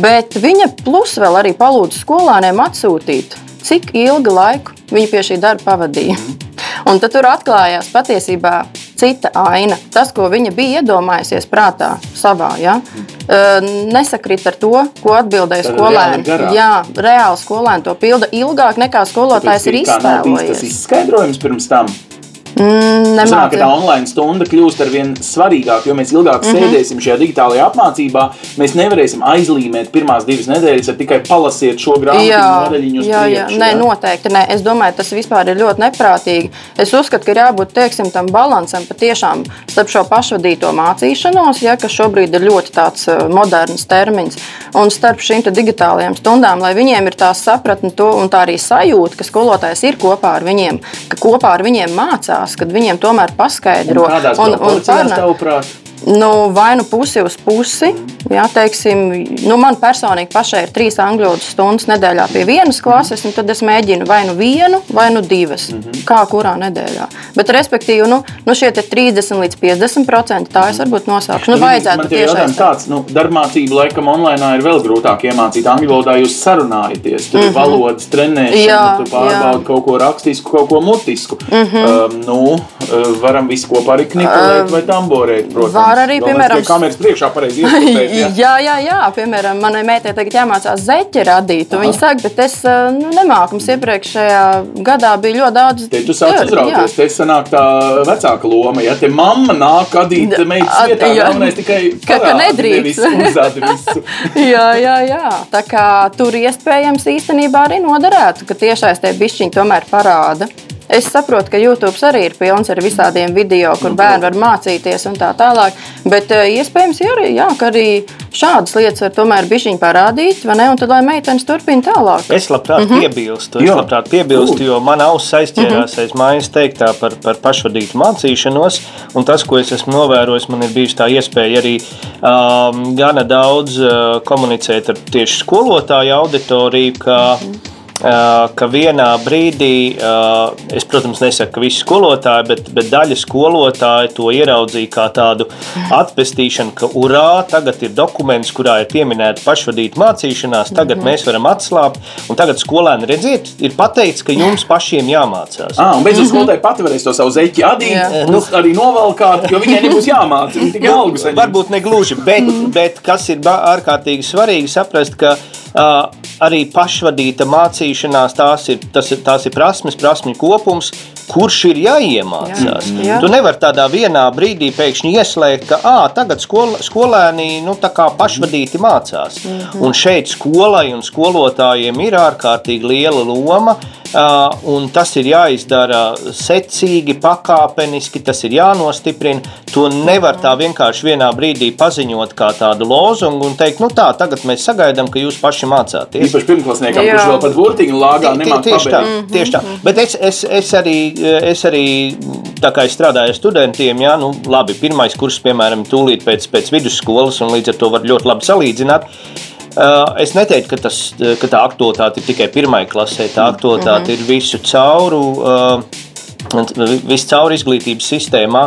Bet viņa plus vēl arī palūdza skolāniem atsūtīt, cik ilgu laiku viņi pie šī darba pavadīja. Un tad tur atklājās patiesībā cita aina. Tas, ko viņa bija iedomājusies prātā savā, ja? nesakrīt ar to, ko atbildēja skolēni. Jā, reāli skolēni to pilda ilgāk nekā skolotājs ir Tāpēc, nav bijis Tas iztēlojies. izskaidrojums pirms tam. Mm, Sanāk, tā online stunda kļūst ar vien svarīgāka, jo mēs ilgāk mm -hmm. sēdēsim šajā digitālajā apmācībā. Mēs nevarēsim aizlīmēt pirmās divas nedēļas ar tikai palasiet šo grāmatu Jā, uz jā, jā. priekšu. Nē, ja? noteikti. Nē. Es domāju, tas vispār ir ļoti neprātīgi. Es uzskatu, ka ir jābūt teiksim, tam balansam patiešām starp šo pašvadīto mācīšanos, ja, kas šobrīd ir ļoti tāds uh, moderns termins, un starp šīm digitālajām stundām, lai viņiem ir tā sapratne to, un tā arī sajūta, ka skolotājs ir kopā ar viņiem, ka kopā ar viņiem mācās, kad viņiem tomēr paskaidro. Un Kādās proporcijās parunā. tavuprāt? Nu, vai nu pusi uz pusi, jā, teiksim, nu, man personīgi pašai ir trīs angļu valodas stundas nedēļā pie vienas klases, un tad es mēģinu vai nu vienu, vai nu divas, mm -hmm. kā kurā nedēļā. Bet, respektīvi, nu, nu šie te 30 līdz 50 procenti tā es varbūt nosaukšu. Nu, vajadzētu jautājums tiešām. tāds, nu, darbmācība laikam online ir vēl grūtāk iemācīt. Angļu valodā jūs sarunājaties, tur ir valodas trenēšana, tu pārbaudi kaut ko rakstisku, kaut ko mutisku. Mhm. Um, nu, uh, varam visi kopā arī knipelēt vai tamborēt, protams. Var arī, piemēram, pie kameras priekšā pareizi ieskatīt. ja? jā, jā, jā, piemēram, manai meitai tagad jāmācās zeķi radīt. Viņa saka, bet es uh, nu, nemāku. Mums iepriekšējā gadā bija ļoti daudz. Te tu sāc Jā, uzrauties, te sanāk tā vecāka loma. Ja te mamma nāk adīt Da- meitas vietā, jā. galvenais tikai Ka- ka nedrīkst. jā, jā, jā. Tā kā tur iespējams īstenībā arī noderētu, ka tiešais tie bišķiņi tomēr parāda. Es saprotu, ka YouTube arī ir pilns ar visādiem video, kur bērni var mācīties un tā tālāk. Bet eh, iespējams, jā, arī, jā, ka arī šādas lietas var tomēr bišķiņi parādīt, vai ne? Un tad, lai meitenes turpina tālāk. Es labprāt mm -hmm. piebilstu, es labprāt piebilstu, jo mana auss aizķērās aiz mājas teiktā par, par pašvadītu mācīšanos. Un tas, ko es esmu novērojis, man ir bijusi tā iespēja arī um, gana daudz uh, komunicēt ar tieši skolotāju auditoriju. Ka, Uh, ka vienā brīdī, uh, es, protams, nesaku, ka visi skolotāji, bet, bet daļa skolotāju to ieraudzīja kā tādu atpestīšanu, ka urā, tagad ir dokuments, kurā ir pieminēta pašvadīta mācīšanās, tagad mm -hmm. mēs varam atslābt, un tagad skolēni redziet, ir pateikts, ka jums pašiem jāmācās. Ah, un beidzot, skolotāji pati varēs to savu zeķi adīt, Jā. nu, arī novalkāt, jo viņai nebūs jāmāca. Viņa tikai algu saņems. Varbūt ne gluži, bet, bet kas ir ārkārtīgi svarīgi saprast, ka uh, arī pašvadīta mācīšanās tās ir, tas ir, tās ir prasmes, prasmju kopums, kurš ir jāiemācās. Jā. Jā. Tu nevari tādā vienā brīdī pēkšņi ieslēgt, ka à, tagad skol, skolēni nu, pašvadīti mācās. Un šeit skolai un skolotājiem ir ārkārtīgi liela loma. Uh, un tas ir jāizdara secīgi, pakāpeniski, tas ir jānostiprina. To nevar tā vienkārši vienā brīdī paziņot kā tādu lozungu un teikt, nu tā, tagad mēs sagaidām, ka jūs paši mācāties. Īpaši pirmklasniekam, kurš vēl pat burtiņu lāgā nemāk Tieši tā, pabeigt. tieši tā. Bet es, es, es, arī, es arī, tā kā es strādāju ar studentiem, jā, nu, labi, pirmais kurs, piemēram, tūlīt pēc, pēc vidusskolas, un līdz ar to var ļoti labi salīdzināt. Uh, Es neteiktu, ka, tas, ka tā aktualitāte ir tikai pirmā klasē. Tā aktualitāte mm -hmm. ir visu cauru. Uh, Viscaur izglītības sistēmā,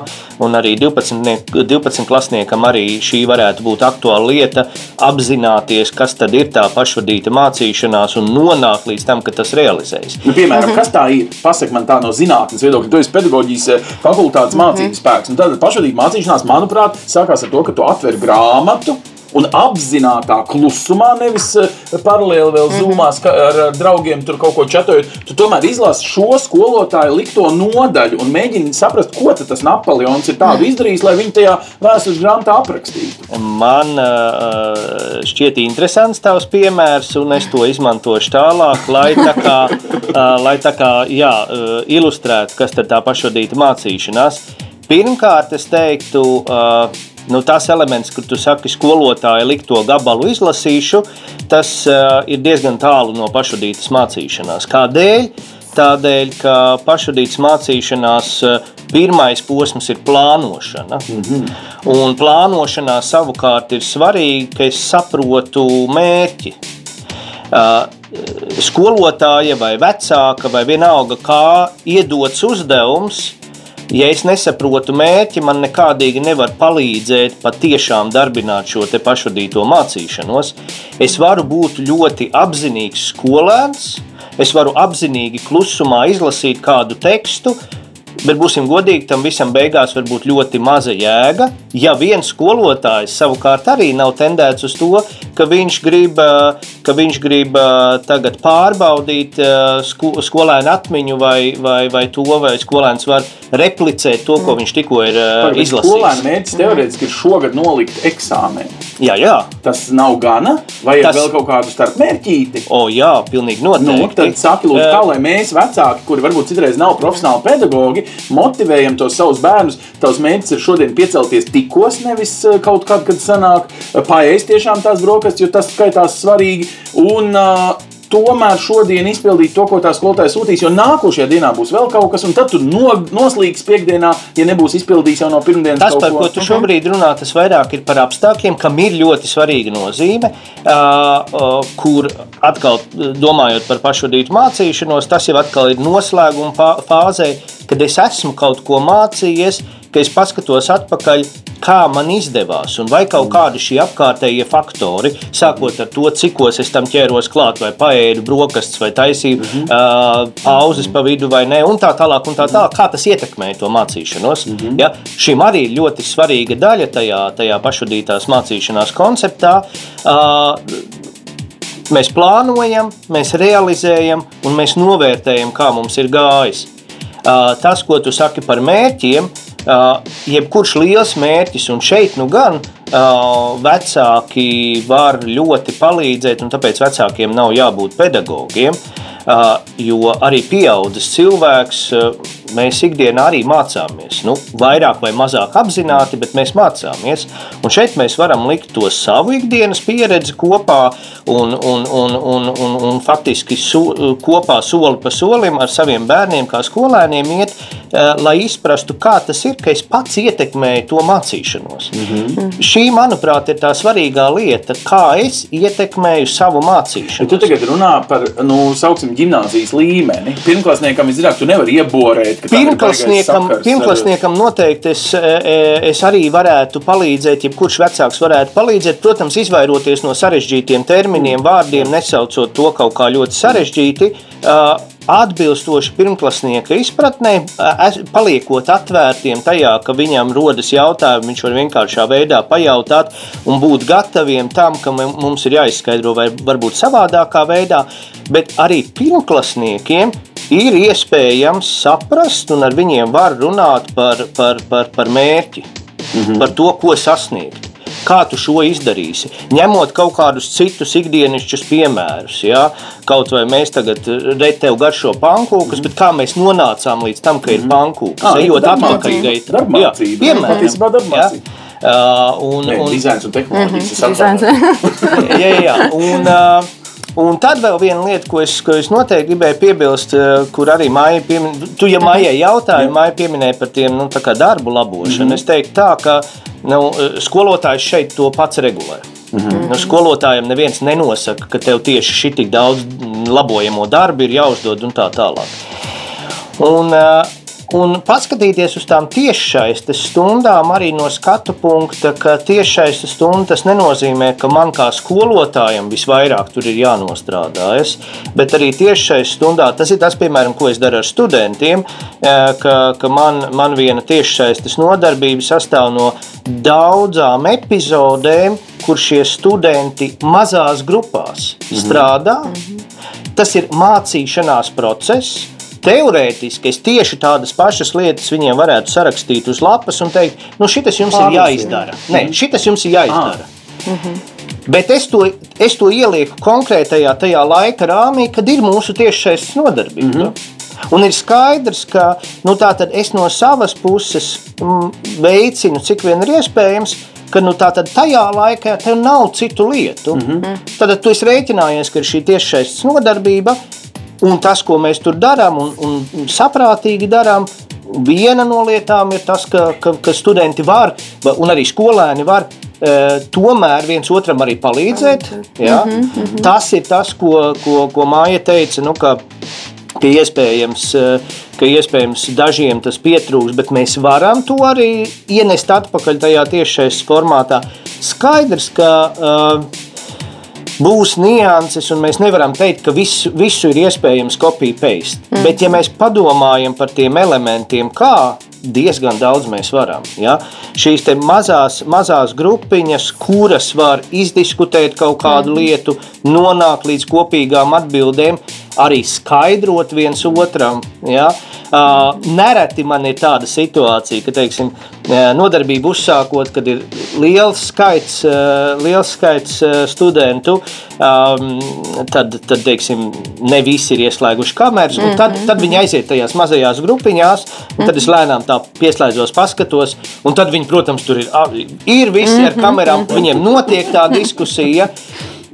un arī 12, 12 klasniekam arī šī varētu būt aktuāla lieta, apzināties, kas tad ir tā pašvadīta mācīšanās un nonākt līdz tam, ka tas realizējas. Nu, piemēram, mhm. kas tā ir? Pasaka man tā no zinātnes viedokļa, tu esi pedagoģijas eh, fakultātes mācības mhm. spēks. Un tad pašvadīta mācīšanās, manuprāt, sākās ar to, ka tu atver grāmatu un apzināti klusumā, nevis eh, paralēli vēl mhm. ar draugiem tur kaut ko čatojot. Tu tomēr izlasi šo skolotāju likto nodaļu un mēģini saprast, ko tas Napoleons ir tādu mhm. izdarījis, lai viņi tajā vēstures grāmatā aprakstītu. Man uh, šķiet interesants tavs piemērs, un es to izmantošu tālāk, lai tā kā, uh, lai tā kā jā, uh, ilustrētu, kas tad tā pašvadīta mācīšanās. Pirmkārt, es teiktu, uh, nu, tas elements, kur tu saki, skolotāja likto gabalu izlasīšu, tas uh, ir diezgan tālu no pašvadītas mācīšanās. Kādēļ? Tādēļ, ka pašvadītas mācīšanās uh, pirmais posms ir plānošana. Mm -hmm. Un plānošanā savukārt ir svarīgi, ka es saprotu mērķi. Uh, skolotāja vai vecāka vai vienalga, kā iedots uzdevums, Ja es nesaprotu mērķi, man nekādīgi nevar palīdzēt patiešām darbināt šo pašvadīto mācīšanos. Es varu būt ļoti apzinīgs skolēns, es varu apzinīgi klusumā izlasīt kādu tekstu, Bet būsim godīgi, tam visam beigās var būt ļoti maza jēga. Ja viens skolotājs savukārt arī nav tendēts uz to, ka viņš grib, ka viņš grib tagad pārbaudīt skolēnu atmiņu, vai, vai, vai to, vai skolēns var replicēt to, ko viņš tikko ir Par, izlasījis. Skolēna mērķis teorētiski ir šogad nolikt eksāmenu. Jā, jā. Tas nav gana, vai Tas... vēl kaut kādu starp mērķīti? O, jā, pilnīgi noteikti. Nu, tad saki, lūdzu, kā lai mēs vecāki, kuri varbūt citreiz nav profesionāli pedagogi, motivējam tos savus bērnus. Tavs mērķis ir šodien piecelties tikos, nevis eh, kaut kad, kad sanāk paēst tiešām tās brokastis, jo tas skaitās svarīgi. Un, uh, tomēr šodien izpildīt to, ko tā skolotāja sūtīs, jo nākošajā dienā būs vēl kaut kas, un tad tu no, noslīgs piekdienā, ja nebūs izpildījis jau no pirmdienas. Tas, par ko, ko tu šobrīd runā, tas vairāk ir par apstākļiem, kam ir ļoti svarīga nozīme, kur atkal domājot par pašvadītu mācīšanos, tas jau atkal ir noslēguma fāzē, kad es esmu kaut ko mācījies, ka es paskatos atpakaļ, kā man izdevās, un vai kaut kādi šie apkārtējie faktori, sākot ar to, cikos es tam ķēros klāt, vai paēdu brokastis, vai taisīju mm -hmm. uh, pauzes pa vidu, vai nē, un tā tālāk, un tā tālāk, kā tas ietekmēja to mācīšanos. Mm -hmm. ja? Šim arī ir ļoti svarīga daļa tajā, tajā pašvadītās mācīšanās konceptā. Uh, mēs plānojam, mēs realizējam un mēs novērtējam, kā mums ir gājis. Uh, tas, ko tu saki par mērķiem, jebkurš liels mērķis, un šeit nu gan vecāki var ļoti palīdzēt, un tāpēc vecākiem nav jābūt pedagogiem. Jo arī pieaudzis cilvēks, mēs ikdienā arī mācāmies. Nu, vairāk vai mazāk apzināti, bet mēs mācāmies. Un šeit mēs varam likt to savu ikdienas pieredzi kopā un, un, un, un, un, un faktiski su, kopā soli pa solim ar saviem bērniem, kā skolēniem iet, lai izprastu, kā tas ir, ka es pats ietekmēju to mācīšanos. Mm -hmm. Šī, manuprāt, ir tā svarīgā lieta, kā es ietekmēju savu mācīšanos. Ja tu tagad runā par, nu, sauksim, gimnāzijas līmeni. Pirmklasniekam, visdrīzāk, tu nevari ieborēt. Pirmklasniekam, pirmklasniekam noteikti es, e, e, es arī varētu palīdzēt, jebkurš vecāks varētu palīdzēt. Protams, izvairoties no sarežģītiem terminiem, vārdiem, nesaucot to kaut kā ļoti sarežģīti atbilstoši pirmklasnieka izpratnē, paliekot atvērtiem tajā, ka viņam rodas jautājumi, viņš var vienkāršā veidā pajautāt un būt gataviem tam, ka mums ir jāizskaidro vai varbūt savādākā veidā, bet arī pirmklasniekiem ir iespējams saprast un ar viņiem var runāt par, par, par, par mērķi, mm -hmm. par to, ko sasniegt. Kā tu šo izdarīsi? Ņemot kaut kādus citus ikdienišķus piemērus. Ja? Kaut vai mēs tagad redzam, tev garšo pankūkas, bet kā mēs nonācām līdz tam, ka ir mhm. pankūkas? Ah, Ejot atpakaļ, jā, piemēram. Ja? Uh, un, un, dizains un tehnoloģijas. Mm -hmm, jā, jā, un, uh, Un tad vēl viena lieta, ko es, ko es noteikti gribēju piebilst, eh, kur arī Maija pieminēja, tu jau Maijai jautāji, Maija pieminēja par tiem nu, darbu labošanu. Mm -hmm. Es teiktu tā, ka nu, skolotājs šeit to pats regulē. Mm -hmm. nu, skolotājiem neviens nenosaka, ka tev tieši šī tik daudz labojamo darbu ir jāuzdod un tā tālāk. Un, uh, un paskatīties uz tām tiešsaistes stundām arī no skatu punkta, ka tiešsaistes stunda nenozīmē, ka man kā skolotājam visvairāk tur ir jānostrādājas, bet arī tiešsaistes stundā tas ir tas, piemēram, ko es daru ar studentiem, ka, ka man, man viena tiešsaistes nodarbība sastāv no daudzām epizodēm, kur šie studenti mazās grupās strādā. Mm -hmm. Tas ir mācīšanās process teorētiski es tieši tādas pašas lietas viņiem varētu sarakstīt uz lapas un teikt, nu, šis jums Pārlasīt. ir jāizdara. Nē, mhm. šis jums ir jāizdara. Ah. Bet es to, es to ielieku konkrētajā tajā laika rāmī, kad ir mūsu tiešais nodarbība. Mm -hmm. Un ir skaidrs, ka nu, es no savas puses m, veicinu, cik vien ir iespējams, ka nu, tajā laikā tev nav citu lietu. Mm -hmm. Tad tu esi rēķinājies, ka ir šī tiešais nodarbība, Un tas, ko mēs tur darām, un, un saprātīgi darām, viena no lietām ir tas, ka, ka, ka studenti var, un arī skolēni var e, tomēr viens otram arī palīdzēt. Ja? Mm -hmm. Tas ir tas, ko, ko, ko Māja teica. Nu, ka, ka iespējams, e, ka iespējams dažiem tas pietrūks, bet mēs varam to arī ienest atpakaļ tajā tiešais formātā. Skaidrs, ka uh, būs nianses, un mēs nevaram teikt, ka visu, visu ir iespējams copy-paste. Mm. Bet, ja mēs padomājam par tiem elementiem, kā diezgan daudz mēs varam. Ja? Šīs mazās, mazās grupiņas, kuras var izdiskutēt kaut kādu mm. lietu, nonākt līdz kopīgām atbildēm, arī skaidrot viens otram. Ja? Uh, nereti man ir tāda situācija, ka teiksim, nodarbību uzsākot, kad ir liels skaits, uh, liels skaits studentu, um, tad, tad teiksim, ne visi ir ieslēguši kameras. Mm -hmm. tad, tad viņi aiziet tajās mazajās grupiņās, un tad es lēnām tā pieslēdzos, paskatos. Tad viņi, protams, tur ir, ir visi ar mhm, kamerām, mhm. viņiem notiek tā diskusija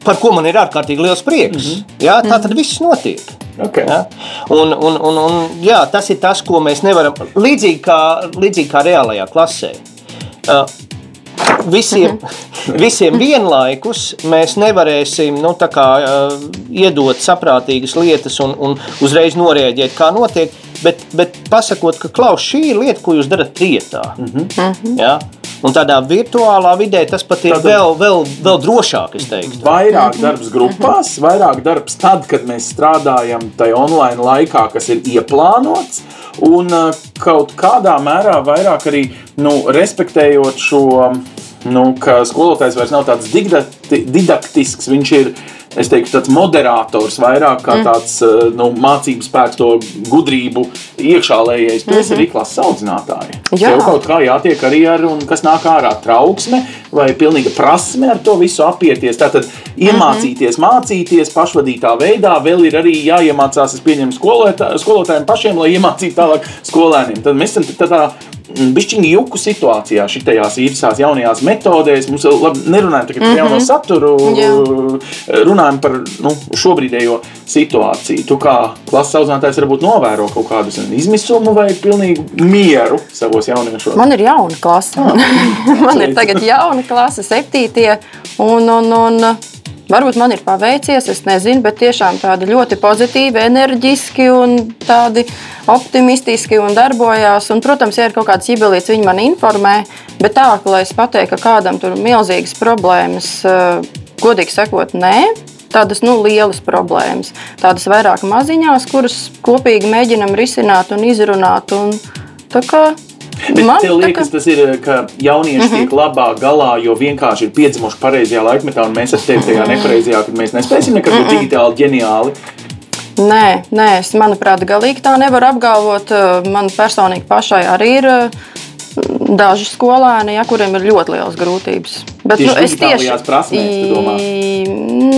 par ko man ir ārkārtīgi liels prieks. Mm -hmm. jā, tā tad viss notiek. Okay. Ja? Un, un, un, un, jā, tas ir tas, ko mēs nevaram. Līdzīgi kā, līdzīgi kā reālajā klasē. Uh, visiem, visiem vienlaikus mēs nevarēsim nu, kā, uh, iedot saprātīgas lietas un, un uzreiz norēģēt, kā notiek. Bet, bet pasakot, ka klaus, šī ir lieta, ko jūs darat rietā. Mm -hmm. ja? Un tādā virtuālā vidē tas pat ir Tātad vēl, vēl, vēl drošāk. Vairāk darbs grupās, vairāk darbs tad, kad mēs strādājam tajā online laikā, kas ir ieplānots. Un uh, kaut kādā mērā vairāk arī nu, respektējot šo, nu, ka skolotājs vairs nav tāds didaktisks, viņš ir es teiktu, tāds moderators, vairāk kā mm. tāds mm. nu, mācību spēks, to gudrību iekšālējais. Tu mm -hmm. esi mhm. arī klases audzinātāja. Jā. Tev kaut kā jātiek arī ar, un kas nāk ārā, trauksme vai pilnīga prasme ar to visu apieties. Tātad iemācīties, mm -hmm. mācīties pašvadītā veidā, vēl ir arī jāiemācās, es pieņemu skolotā, skolotājiem pašiem, lai iemācītu tālāk skolēniem. Tad mēs esam tādā bišķiņu juku situācijā, šitajās īpašās jaunajās metodēs. Mums labi, nerunājam tikai par mm -hmm. jauno saturu, Jā. runājam par nu, šobrīdējo situāciju. Tu kā klases audzinātājs varbūt novēro kaut kādu izmisumu vai pilnīgu mieru savos jauniešos. Man ir jauna klase. Ah, Man ir tagad jauna klase, septītie. Un, un, un, Varbūt man ir paveicies, es nezinu, bet tiešām tādi ļoti pozitīvi, enerģiski un tādi optimistiski un darbojās. Un, protams, ja ir kaut kāds ģibelīts, viņi man informē, bet tā, ka es pateiktu, ka kādam tur ir milzīgas problēmas, eh, godīgi sakot, nē. Tādas nu, lielas problēmas, tādas vairāk maziņās, kuras kopīgi mēģinam risināt un izrunāt. Un, tā kā Bet Man liekas, ka... tas ir, ka jaunieši mm -hmm. tiek labāk galā, jo vienkārši ir piedzimuši pareizajā laikmetā, un mēs ar tevi tajā nepareizajā, kad mēs nespēsim nekad būt mm -hmm. digitāli ģeniāli. Nē, nē, es manuprāt, galīgi tā nevaru apgalvot. Man personīgi pašai arī ir daži skolēni, ja, kuriem ir ļoti liels grūtības. Bet, tieši nu, es tieši prasmēs,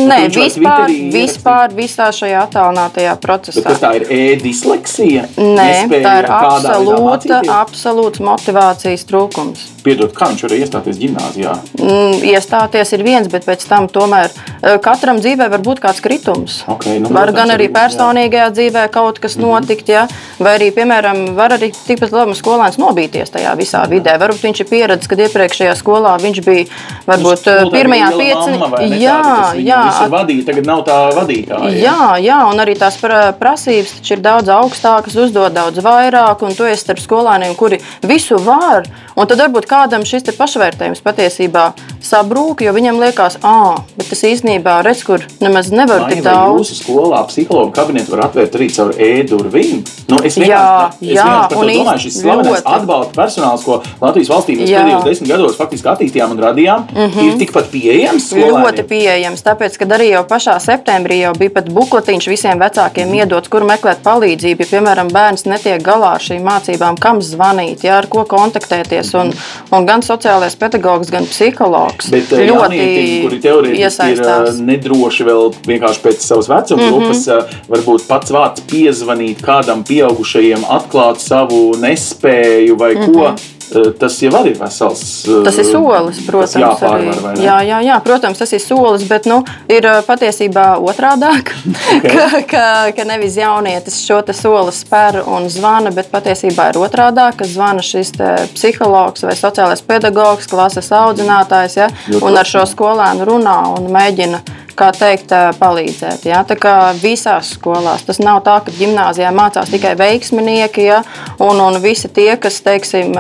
nē, vispār, vispār visā šajā attālinātajā procesā. Bet tā ir e-disleksija? Nē, tā ir absolūta, absolūts motivācijas trūkums. Piedod, kā viņš varēja iestāties gimnāzijā? Mm, iestāties ir viens, bet pēc tam tomēr eh, katram dzīvē var būt kāds kritums. Okay, nu, var gan arī personīgajā dzīvē kaut kas Mhm. notikt, ja? vai arī, piemēram, var arī tikpat labi skolēns nobīties tajā visā vidē. Varbūt viņš ir pieredzējis, kad iepriekšējā skolā viņš bija varbūt eh, pirmajā pieciniekā. Jā, jā, Visur vadīja, tagad nav tā vadītāja. Jā, jā, un arī tās pra- prasības ir daudz augstākas, uzdod daudz vairāk, un tu esi starp skolēniem, kuri visu var. Un tad varbūt kādam šis pašvērtējums patiesībā sabrūk, jo viņam liekas, ah, bet tas īstenībā redz, kur nemaz nevar tik Vai daudz. jūsu skolā psihologa kabinetu var atvērt arī caur e-durvīm? Nu, es Jā, vienkārši, es jā, vienkārši par to domāju, šis slavenais atbalsta personāls, ko Latvijas valstī mēs Jā. pēdējos desmit gados faktiski attīstījām un radījām, mm -hmm. ir tikpat pieejams skolēniem. Ļoti pieejams, tāpēc, ka arī jau pašā septembrī jau bija pat bukletiņš visiem vecākiem iedots, kur meklēt palīdzību. Ja, piemēram, bērns netiek galā ar šīm mācībām, kam zvanīt, jā, ar ko kontaktēties. Un, un gan sociālais pedagogs, gan psihologs Bet eh, jaunietim, kuri teorētiski ir eh, nedroši vēl vienkārši pēc savas vecuma Mhm. grupas, mm -hmm. varbūt pats vārds piezvanīt kādam pieaugušajiem, atklāt savu nespēju vai mm -hmm. ko. Eh, Tas jau ir vesels. eh. Tas ir solis, protams. Vai ne? jā, jā, jā, protams, tas ir solis, bet nu, ir uh, patiesībā otrādāk. Okay. ka, ka, ka nevis jaunietis šo soli spēr un zvana, bet patiesībā ir otrādāk, ka zvana šis psihologs vai sociālais pedagogs, klases audzinātājs, ja, Ļoti un ar šo skolēnu runā un mēģina. Kā teikt, palīdzēt. Ja? Tā kā visās skolās tas nav tā, ka gimnājā mācās tikai veiksminieki, ja? un, un visi tie, kas, teiksim,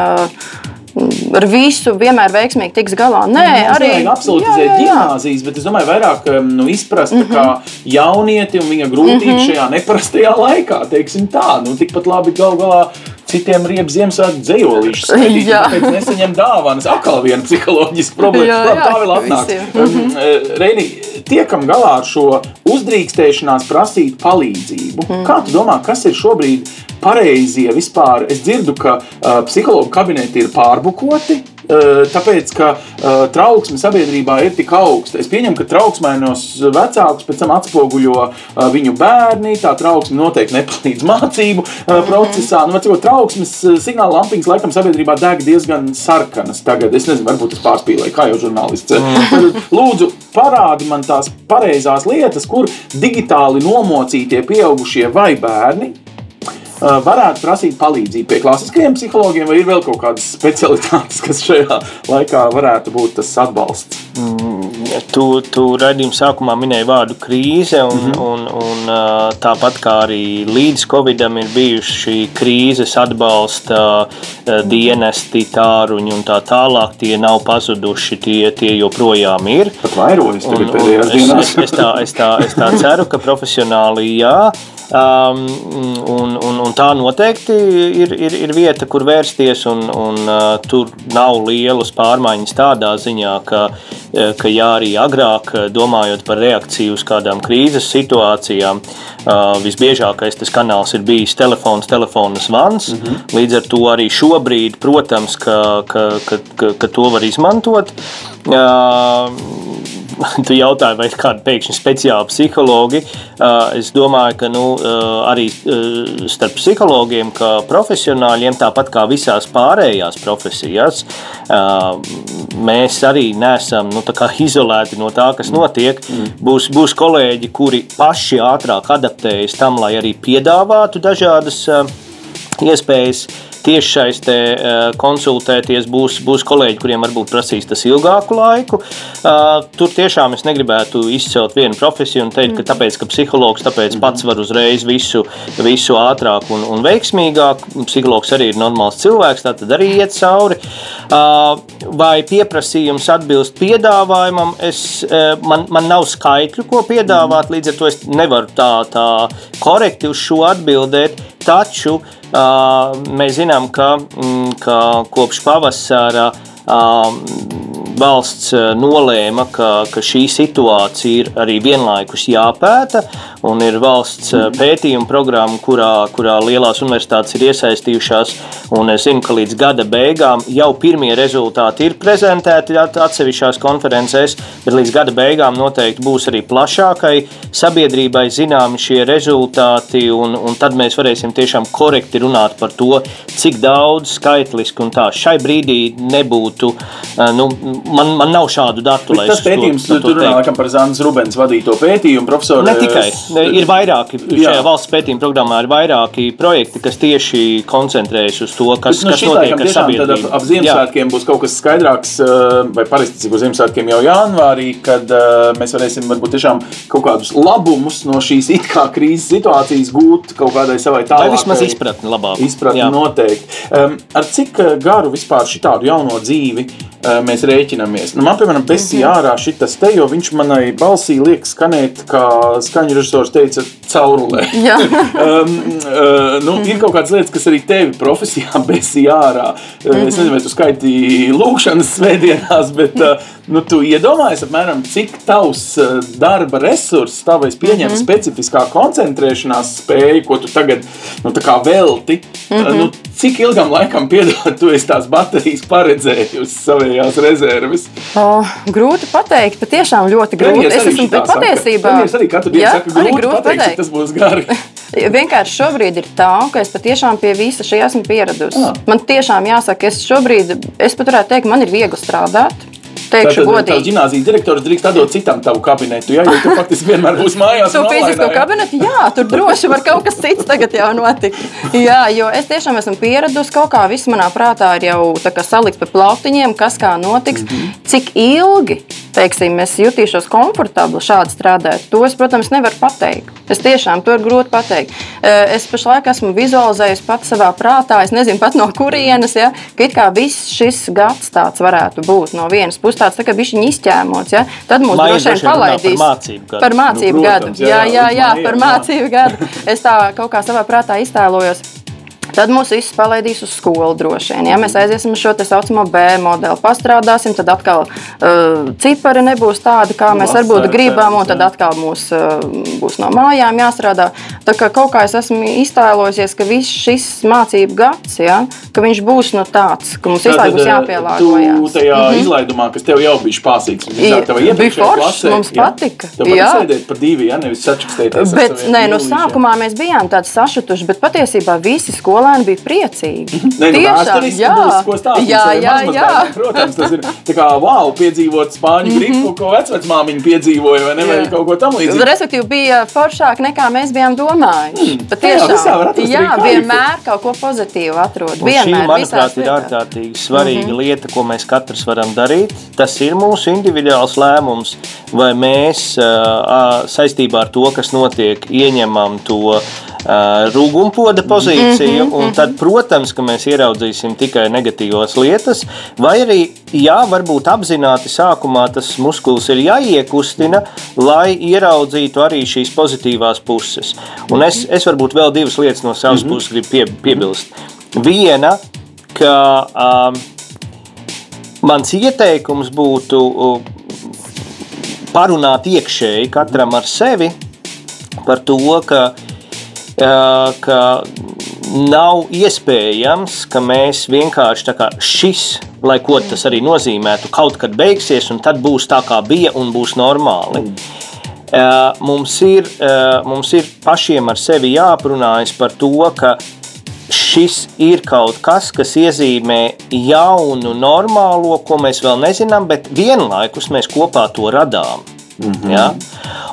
ar visu vienmēr veiksmīgi tiks galā. Nē, Mums arī nevajag absolutizēt gimnāzijas, bet es domāju, vairāk nu, izprast mm. -hmm. jaunieti un viņa grūtības mm -hmm. šajā neparastajā laikā. Teiksim tā, nu, tikpat labi gal galā. Citiem rieb Ziemassvētku dzējolīšu skaitīt, tāpēc nesaņem dāvanas. Atkal viena psiholoģiska problēma. Jā, jā, tā vēl atnāks. Um, eh, Reini, tiekam galā ar šo uzdrīkstēšanās prasīt palīdzību. Mhm. Kā tu domā, kas ir šobrīd pareizie vispār? Es dzirdu, ka uh, psihologu kabineti ir pārbukoti. Uh, Tāpēc, ka uh, trauksme sabiedrībā ir tik augsta. Es pieņemu, ka trauksmainos vecākus pēc tam atspoguļo uh, viņu bērni. Tā trauksme noteikti nepalīdz mācību uh, procesā. Nu, sakot, trauksmes signāla lampiņas laikam sabiedrībā deg diezgan sarkanas tagad. Es nezinu, varbūt es pārspīlēju, kā jau žurnālists. Tad, Lūdzu, parādi man tās pareizās lietas, kur digitāli nomocītie pieaugušie vai bērni varētu prasīt palīdzību pie klasiskajiem psihologiem, vai ir vēl kaut kādas specialitātes, kas šajā laikā varētu būt tas atbalsts? Tu, tu raidījuma sākumā minēji vārdu krīze, un, mm -hmm. un, un ā, tāpat kā arī līdz Covidam ir bijuši šī krīzes atbalsta ā, dienesti, tāruņi un tā tālāk. Tie nav pazuduši, tie, tie joprojām ir. Pat vairojas tagad pēdējās es, dienās. es, es, tā, es, tā, es tā ceru, ka profesionāli jā. Um, un, un, un tā noteikti ir, ir, ir vieta, kur vērsties. Un, un, uh, tur nav lielas pārmaiņas tādā ziņā, ka, uh, ka jā, arī agrāk, uh, domājot par reakciju uz kādām krīzes situācijām, uh, visbiežākais tas kanāls ir bijis telefons, telefona zvans. Mm -hmm. Līdz ar to arī šobrīd, protams, ka, ka, ka, ka, ka to var izmantot. Uh, tu jautāji, vai kādi pēkšņi speciāli psihologi. Es domāju, ka nu, arī starp psihologiem, kā profesionāļiem, tāpat kā visās pārējās profesijās, mēs arī neesam nu, izolēti no tā, kas notiek. Būs, būs kolēģi, kuri paši ātrāk adaptējas tam, lai arī piedāvātu dažādas iespējas tiešsaistē eh, konsultēties. Būs, būs kolēģi, kuriem varbūt prasīs tas ilgāku laiku. Uh, Tur tiešām es negribētu izcelt vienu profesiju un teikt, ka tāpēc, ka psihologs tāpēc pats var uzreiz visu, visu ātrāk un, un veiksmīgāk. Psihologs arī ir normāls cilvēks, tā tad arī iet cauri. Uh, Vai pieprasījums atbilst piedāvājumam? Es, eh, man, man nav skaitļu, ko piedāvāt, līdz ar to es nevaru tā, tā korekti uz šo atbildēt. Taču uh, mēs zinām, ka, mm, ka kopš pavasara valsts uh, nolēma, ka, ka šī situācija ir arī vienlaikus jāpēta. Ir valsts uh, pētījuma programma, kurā, kurā lielās universitātes ir iesaistījušās. Es zinu, ka līdz gada beigām jau pirmie rezultāti ir prezentēti at- atsevišķās konferencēs, bet līdz gada beigām noteikti būs arī plašākai sabiedrībai zināmi šie rezultāti. Un, un tad mēs varēsim tiešām korekti runāt par to, cik daudz skaitliski un tā šai brīdī nebūtu. uh, Nu, man, man nav šādu datu. Tas pētījums, to, tur runā par Zānas Rubens vadīto pētījumu, profesoru. Ne tikai, ne, ir vairāki, jā. šajā valsts pētījuma programmā ir vairāki projekti, kas tieši koncentrējas uz to, kas, Bet, nu, kas notiek ar sabiedrību. Tad ap Ziemassvētkiem jā. būs kaut kas skaidrāks, vai pareizticīgi uz Ziemassvētkiem jau janvārī, kad mēs varēsim varbūt tiešām kaut kādus labumus no šīs it kā krīzes situācijas gūt kaut kādai savai tālākai. Vai vismaz izpratni labāk. Izpratni jā. noteikti. Um, ar cik garu vispār šitādu jauno dzīvi mēs rēķinamies? Nu, man, piemēram, besī mhm. ārā šitas te, jo viņš manai balsī liek skanēt, kā skaņu režisors teica, caurulē. um, uh, nu, ir kaut kādas lietas, kas arī tevi profesijā besī ārā. Mm -hmm. Es nezinu, vai tu skaitīji lūkšanas svētdienās, bet uh, nu, tu iedomājies apmēram, cik tavs darba resurss, tavais pieņem mm -hmm. specifiskā koncentrēšanās spēja, ko tu tagad nu, velti. Mm -hmm. nu, cik ilgam laikam piedod, tu esi tās baterijas paredzējusi savējās rezerves? O, grūti pateikt, patiešām ļoti grūti. Es esmu patiesībā. Es arī katru dienu saku, grūti, grūti pateikt, pateikt. tas būs gari. Vienkārši šobrīd ir tā, ka es patiešām pie visa šī esmu pieradusi. Ah. Man tiešām jāsaka, es šobrīd, es pat varētu teikt, man ir viegli strādāt teikšu godīgi. Tad gimnāzijas direktors drīkst atdot citam tavu kabinetu, ja, jo tu faktiski vienmēr būsi mājās. Tu fizisko kabinetu, jā, tur droši var kaut kas cits tagad jau notikt. Jā, jo es tiešām esmu pieradusi kaut kā, viss manā prātā ir jau salikts pa plautiņiem, kas kā notiks, mm -hmm. cik ilgi, teiksim, es jutīšos komfortabli šādi strādāt. To es, protams, nevaru pateikt. Es tiešām to ir grūti pateikt. Es pašlaik esmu vizualizējis pats savā prātā, es nezinu pat no kurienes, ja, ka it kā viss šis gads tāds varētu būt no vienas puses tāds tā kā bišķiņi izķēmots, ja? tad mūs droši vien palaidīs. Par mācību gadu. Par mācību nu, protams, gadu. Jā, jā, jā, jā, par mācību gadu. Es tā kaut kā savā prātā iztēlojos. Tad mūs visus palaidīs uz skolu droši vien. Ja mēs aiziesim uz šo tā saucamo B modeli, pastrādāsim, tad atkal uh, cipari nebūs tādi, kā mēs varbūt gribam, un tad atkal mums uh, būs no mājām jāstrādā. Tā kā kaut kā es esmu iztēlojusies, ka viss šis mācību gads, ja, ka viņš būs no tāds, ka mums visu laiku būs uh, jāpielāgojas. Tu tajā mm -hmm. izlaidumā, kas tev jau bija spāsīgs, bija foršs, mums jā. patika. Tev jā, sēdēt par divi, ja nevis sačakstēties. Bet, nē, no sākumā mēs bijām tādi sašutuši, bet patiesībā visi skolu skolēni bija priecīgi. Nē, nu, Tiešām, jā, būs, jā, jā, jā. Bērni, protams, tas ir tā kā wow, piedzīvot spāņu gribu, mm -hmm. ko vecmāmiņa piedzīvoja, vai ne, vai kaut ko tam līdzīgu. Respektīvi bija foršāk nekā mēs bijām domājuši. Mm. Tiešām, jā, jā vienmēr kaut ko pozitīvu atrod. Vienmēr, šī, manuprāt, ir ārkārtīgi svarīga mm -hmm. lieta, ko mēs katrs varam darīt. Tas ir mūsu individuāls lēmums, vai mēs uh, saistībā ar to, kas notiek, ieņemam to rūgumpoda pozīciju, mm -hmm. un tad, protams, ka mēs ieraudzīsim tikai negatīvas lietas, vai arī, jā, varbūt apzināti sākumā tas muskulis ir jāiekustina, lai ieraudzītu arī šīs pozitīvās puses. Un es, es varbūt vēl divas lietas no savas mm -hmm. puses gribu pie, piebilst. Viena, ka um, mans ieteikums būtu uh, parunāt iekšēji katram ar sevi par to, ka ka nav iespējams, ka mēs vienkārši kā šis, lai ko tas arī nozīmētu, kaut kad beigsies, un tad būs tā, kā bija, un būs normāli. Mums ir, mums ir pašiem ar sevi jāaprunājas par to, ka šis ir kaut kas, kas iezīmē jaunu, normālo, ko mēs vēl nezinām, bet vienlaikus mēs kopā to radām. Mm -hmm. ja?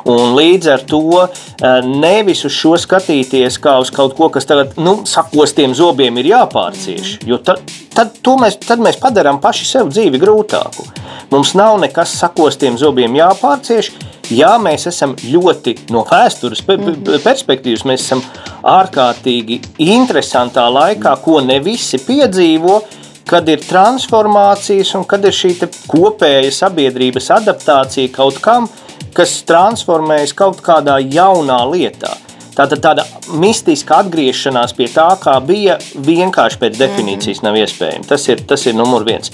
Un līdz ar to eh, nevis uz šo skatīties kā uz kaut ko, kas tagad, nu, sakostiem zobiem ir jāpārcieš, jo tad, tad, mēs, tad mēs padarām paši sev dzīvi grūtāku. Mums nav nekas sakostiem zobiem jāpārcieš. Jā, mēs esam ļoti no vēstures mhm. perspektīvas, mēs esam ārkārtīgi interesantā laikā, ko ne visi piedzīvo kad ir transformācijas un kad ir šī kopēja sabiedrības adaptācija kaut kam, kas transformējas kaut kādā jaunā lietā. Tātad tāda mistiska atgriešanās pie tā, kā bija, vienkārši pēc definīcijas nav iespējama. Tas ir, tas ir numur viens.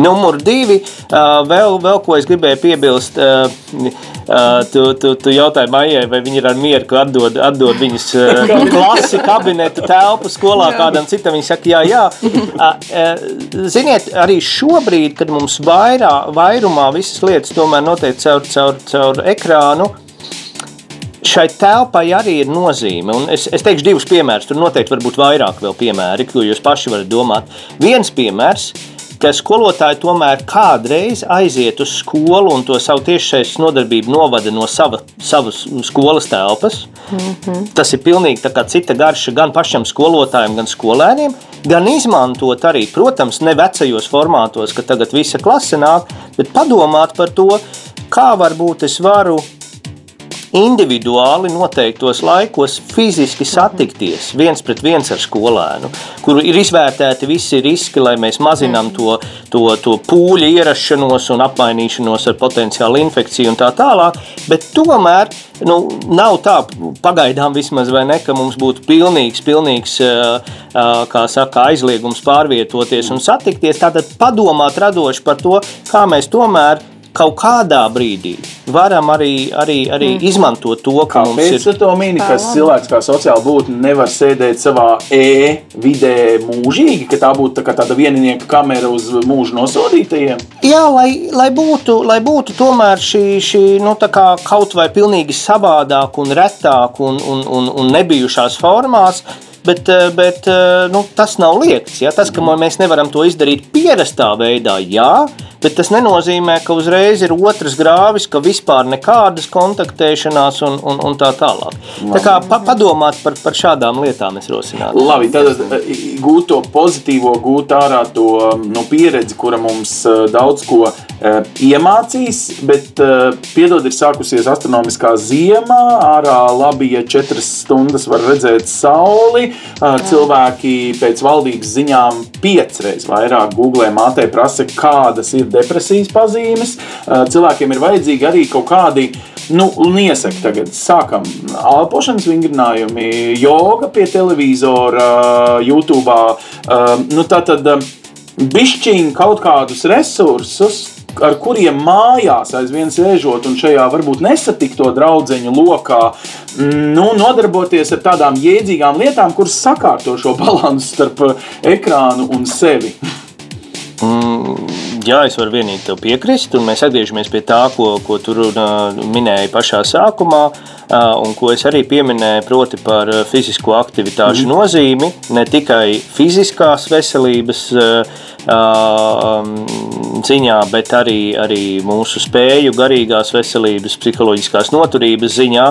Numur divi, vēl, vēl ko es gribēju piebilst. Tu, tu, tu jautāji Maijai, vai viņi ir ar mieru, ka atdod, atdod viņas klasi, kabinetu, telpu skolā kādam citam. Viņa saka, jā, jā. Ziniet, arī šobrīd, kad mums vairā, vairumā visas lietas tomēr notiek caur, caur, caur ekrānu, šai telpai arī ir nozīme. Un es, es teikšu divus piemērus. Tur noteikti var būt vairāk vēl piemēri, ko jūs paši varat domāt. Viens piemērs. ka skolotāji tomēr kādreiz aiziet uz skolu un to savu tiešsaistes nodarbību novada no sava, savas skolas telpas. Mm -hmm. Tas ir pilnīgi cita garša gan pašam skolotājam, gan skolēniem. Gan izmantot arī, protams, ne vecajos formātos, ka tagad visa klase nāk, bet padomāt par to, kā varbūt es varu individuāli noteiktos laikos fiziski satikties viens pret viens ar skolēnu, kur ir izvērtēti visi riski, lai mēs mazinām to, to, to pūļu ierašanos un apmainīšanos ar potenciālu infekciju un tā tālāk. Bet tomēr nu, nav tā, pagaidām vismaz, ne, ka mums būtu pilnīgs, pilnīgs kā saka, aizliegums pārvietoties un satikties. Tātad padomāt radoši par to, kā mēs tomēr kaut kādā brīdī varam arī, arī, arī mm. izmantot to, ka Kāpēc mums ir. to mini, ka cilvēks kā sociāla būtne nevar sēdēt savā e-vidē mūžīgi, ka tā būtu tā tāda vieninieka kamera uz mūžu nosodītajiem? Jā, lai, lai, būtu, lai būtu tomēr šī, šī nu, kaut vai pilnīgi savādāk un retāk un, un, un, un nebijušās formās bet, eh, bet eh, nu, tas nav liekts. Ja? Tas, ka mēs nevaram to izdarīt pierastā veidā, jā, bet tas nenozīmē, ka uzreiz ir otrs grāvis, ka vispār nekādas kontaktēšanās un, un, un tā tālāk. Tā kā pa, padomāt par, par šādām lietām es rosinātu. Labi, tad eh, gūt to pozitīvo, gūt ārā to nu, pieredzi, kura mums daudz ko uh, iemācīs, bet, piedod, ir sākusies astronomiskā ziema, ārā labi, ja četras stundas var redzēt sauli, Cilvēki pēc valdības ziņām piecreiz vairāk googlē mātei prasa, kādas ir depresijas pazīmes. Cilvēkiem ir vajadzīgi arī kaut kādi. Nu, un iesaka, tagad sākam elpošanas vingrinājumi, joga pie televizora, YouTube. Nu, tā tad bišķiņ kaut kādus resursus, ar kuriem mājās aizvien sēžot un šajā varbūt nesatikto draugu lokā, nu, nodarboties ar tādām jēdzīgām lietām, kuras sakārto šo balansu starp ekrānu un sevi. Mm, jā, es varu vienīgi tev piekrist, un mēs atgriežamies pie tā, ko, ko tu minēji pašā sākumā, un ko es arī pieminēju, proti par fizisko aktivitāšu mm. nozīmi, ne tikai fiziskās veselības ziņā, bet arī, arī mūsu spēju, garīgās veselības, psiholoģiskās noturības ziņā.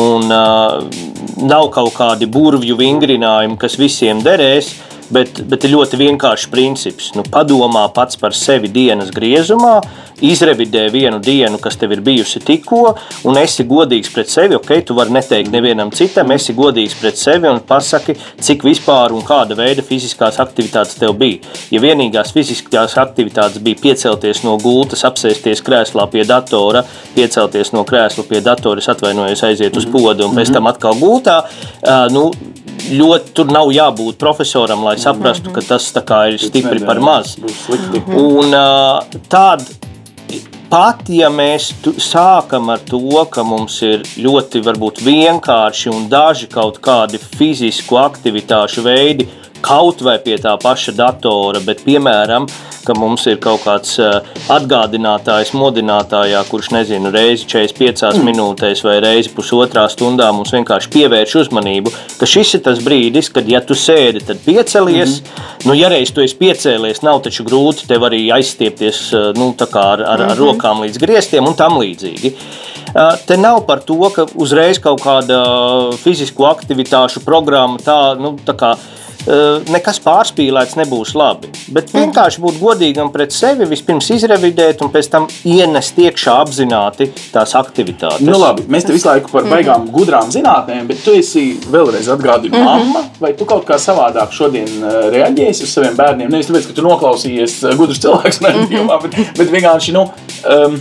Un, uh, nav kaut kādi burvju vingrinājumi, kas visiem derēs. Bet, bet ir ļoti vienkāršs princips. Nu, padomā pats par sevi dienas griezumā, izrevidē vienu dienu, kas tev ir bijusi tikko, un esi godīgs pret sevi. Ok, tu vari neteikt nevienam citam, esi godīgs pret sevi un pasaki, cik vispār un kāda veida fiziskās aktivitātes tev bija. Ja vienīgās fiziskās aktivitātes bija piecelties no gultas, apsēsties krēslā pie datora, piecelties no krēsla pie datora, atvainojos, aiziet uz podu un pēc tam atkal gultā. Nu, ļoti tur nav jābūt profesoram, lai saprastu, ka tas ir stipri par maz. Un tāda pat ja mēs sākam ar to, ka mums ir ļoti varbūt, vienkārši un daži kaut kādi fizisku aktivitāšu veidi, kaut vai pie tā paša datora, bet piemēram, ka mums ir kaut kāds eh, atgādinātājs, modinātājā, kurš nezinu, reizi 45 mm. minūtēs vai reizi pusotrā stundā mums vienkārši pievērš uzmanību, ka šis ir tas brīdis, kad, ja tu sēdi, tad piecelies. Mm -hmm. Nu, ja reiz tu esi piecēlies, nav taču grūti tev arī aizstiepties eh, nu, ar, ar, ar -hmm. rokām līdz griestiem un tam līdzīgi. Eh, te nav par to, ka uzreiz kaut kāda fizisku aktivitāšu programma tā, nu, tā kā nekas pārspīlēts nebūs labi. Bet mhm. vienkārši būt godīgam pret sevi, vispirms izrevidēt, un pēc tam ienest iekšā apzināti tās aktivitātes. Nu, labi, mēs te visu laiku par mhm. baigām gudrām zinātnēm, bet tu esi vēlreiz atgādini mm -hmm. mamma, vai tu kaut kā savādāk šodien eh, reaģēsi uz saviem bērniem? Nevis tāpēc, ka tu noklausījies eh, gudrus cilvēkus, mm -hmm. bet, bet vienkārši, nu, um,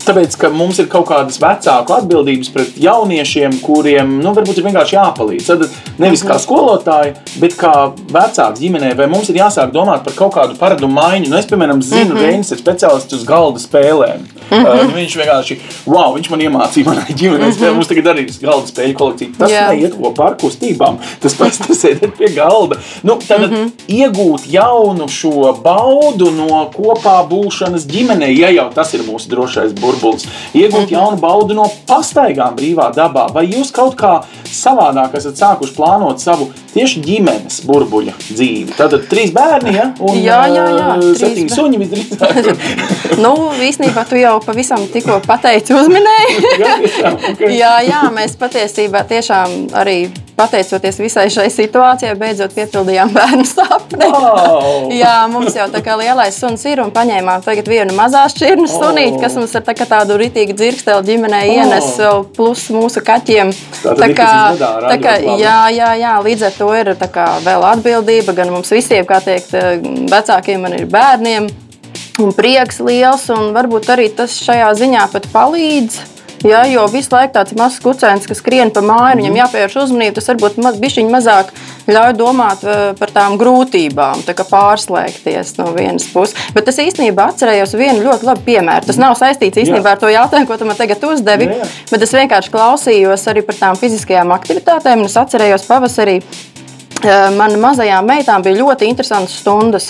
Tāpēc, ka mums ir kaut kādas vecāku atbildības pret jauniešiem, kuriem nu, varbūt ir vienkārši jāpalīdz. Tad nevis kā mhm. skolotāji, bet kā vecāks ģimenē, vai mums ir jāsāk domāt par kaut kādu paradumu maiņu. Nu, es, piemēram, zinu, mm -hmm. Reinis ir speciālists uz galda spēlēm. Mm -hmm. uh, viņš vienkārši, wow, viņš man iemācīja manai ģimenei. Mm -hmm. Mums tagad arī ir galda spēļu kolekcija. Tas yeah. neiet kopā ar kustībām. Tas pats tas sēdēt pie galda. Nu, tad mm -hmm. iegūt jaunu šo baudu no kopā būšanas ģimenē, ja jau tas ir mūsu drošais burbulis burbulis, iegūt -hmm. jaunu baudu no pastaigām brīvā dabā, vai jūs kaut kā savādāk esat sākuši plānot savu tieši ģimenes burbuļa dzīvi. Tātad trīs bērni, ja? un Jā, jā, jā, trīs septiņi suņi visdrīzāk. Nu, īstenībā tu jau pavisam tikko pateici, uzminēji. Jā, okay. jā, jā, mēs patiesībā tiešām arī pateicoties visai šai situācijai, beidzot piepildījām bērnu sapni. Wow! Jā, mums jau tā kā lielais suns ir un paņēmām tagad vienu mazā šķirnu sunīti, kas mums ir tā kā tādu ritīgu dzirksteli ģimenē ienes vēl plus mūsu kaķiem. Izvedā, tā kā, raģot labi. jā, jā, jā, līdz ar to ir vēl atbildība gan mums visiem, kā teikt, vecākiem ir bērniem. Un prieks liels, un varbūt arī tas šajā ziņā pat palīdz. Jā, jo visu laiku tāds mazs kucēns, kas skrien pa māju, viņam jāpievērš uzmanība, tas varbūt maz, bišķiņ mazāk ļauj domāt eh, par tām grūtībām, tā kā pārslēgties no vienas puses. Bet es īstenībā atcerējos vienu ļoti labu piemēru. Tas nav saistīts īstenībā Jā. ar to jautājumu, ko tu man tagad uzdevi, Jā, jā. bet es vienkārši klausījos arī par tām fiziskajām aktivitātēm, es atcerējos pavasarī. Eh, Manām mazajām meitām bija ļoti interesantas stundas.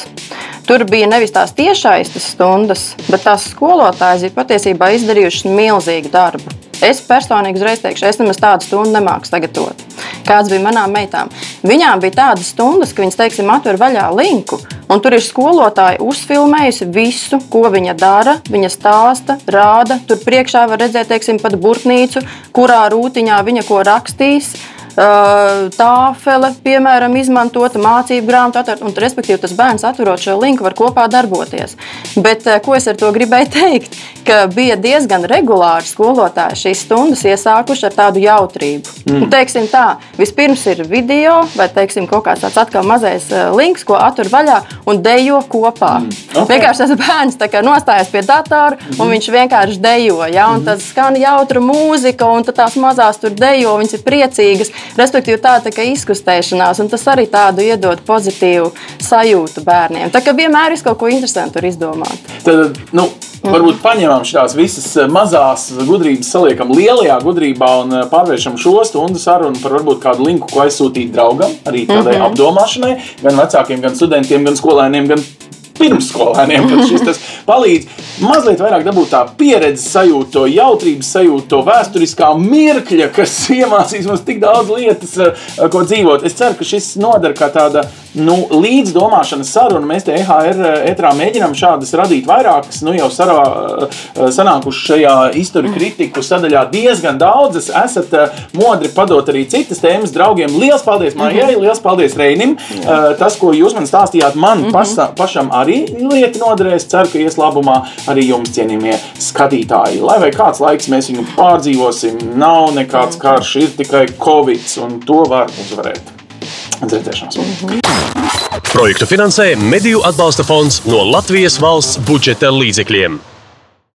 Tur bija nevis tās tiešais stundas, bet tās skolotājas ir patiesībā izdarījušas milzīgu darbu. Es personīgi uzreiz teikšu, es nemaz tādu stundu nemāku sagatavot. Kāds bija manām meitām? Viņām bija tādas stundas, ka viņas, teiksim, atver vaļā linku, un tur ir skolotāja uzfilmējusi visu, ko viņa dara. Viņa stāsta, rāda, tur priekšā var redzēt, teiksim, pat burtnīcu, kurā rūtiņā viņa ko rakstīs. Tāfele, piemēram, izmantota mācību grāmatu, atver, un, respektīvi, tas bērns atverot šo linku, var kopā darboties. Bet ko es ar to gribēju teikt? Ka bija diezgan regulāri skolotāji šīs stundas iesākuši ar tādu jautrību. Mm. Teiksim tā, vispirms ir video vai teiksim, kaut kāds tāds atkal mazais links, ko atver vaļā un dejo kopā. Mm. Ok. Vienkārši tas bērns nostājas pie datora un viņš vienkārši dejo. Ja? Un tad skan jautra mūzika, un tās mazās tur dejo, viņas ir priecīgas. Respektīvi, tā ir tā izkustēšanās, un tas arī tādu iedod pozitīvu sajūtu bērniem. Tā kā vienmēr ir kaut ko interesantu izdomāt. Tad, nu, varbūt paņemam šīs visas eh, mazās gudrības, saliekam lielajā gudrībā un eh, pārvēršam šo stundu sarunu par varbūt kādu linku, ko aizsūtīt draugam, arī tādai mm -hmm. apdomāšanai, gan vecākiem, gan studentiem, gan skolēniem, gan pirmsskolēniem. Šis tas palīdz mazliet vairāk dabūt tā pieredzes sajūtu, to jautrības sajūtu, to vēsturiskā mirkļa, kas iemācīs mums tik daudz lietas, ko dzīvot. Es ceru, ka šis noder kā tāda nu, līdzdomāšanas saruna. Mēs te EHR ētrā mēģinām šādas radīt vairākas, nu jau sarā, eh, sanākuši šajā izturi kritiku sadaļā diezgan daudzas. Esat eh, modri padot arī citas tēmas draugiem. Lielas paldies Marijai, liels paldies Reinim. Eh, Tas, ko jūs man stāstījāt, man pasa, pašam arī lieta noderēs. Ceru, ka ies labumā arī jums, cienījamie skatītāji. Lai vai kāds laiks mēs viņu pārdzīvosim, nav nekāds karš, ir tikai covid, un to var uzvarēt. Uz redzēšanos! Projektu finansē Mediju atbalsta fonds no Latvijas valsts budžeta līdzekļiem.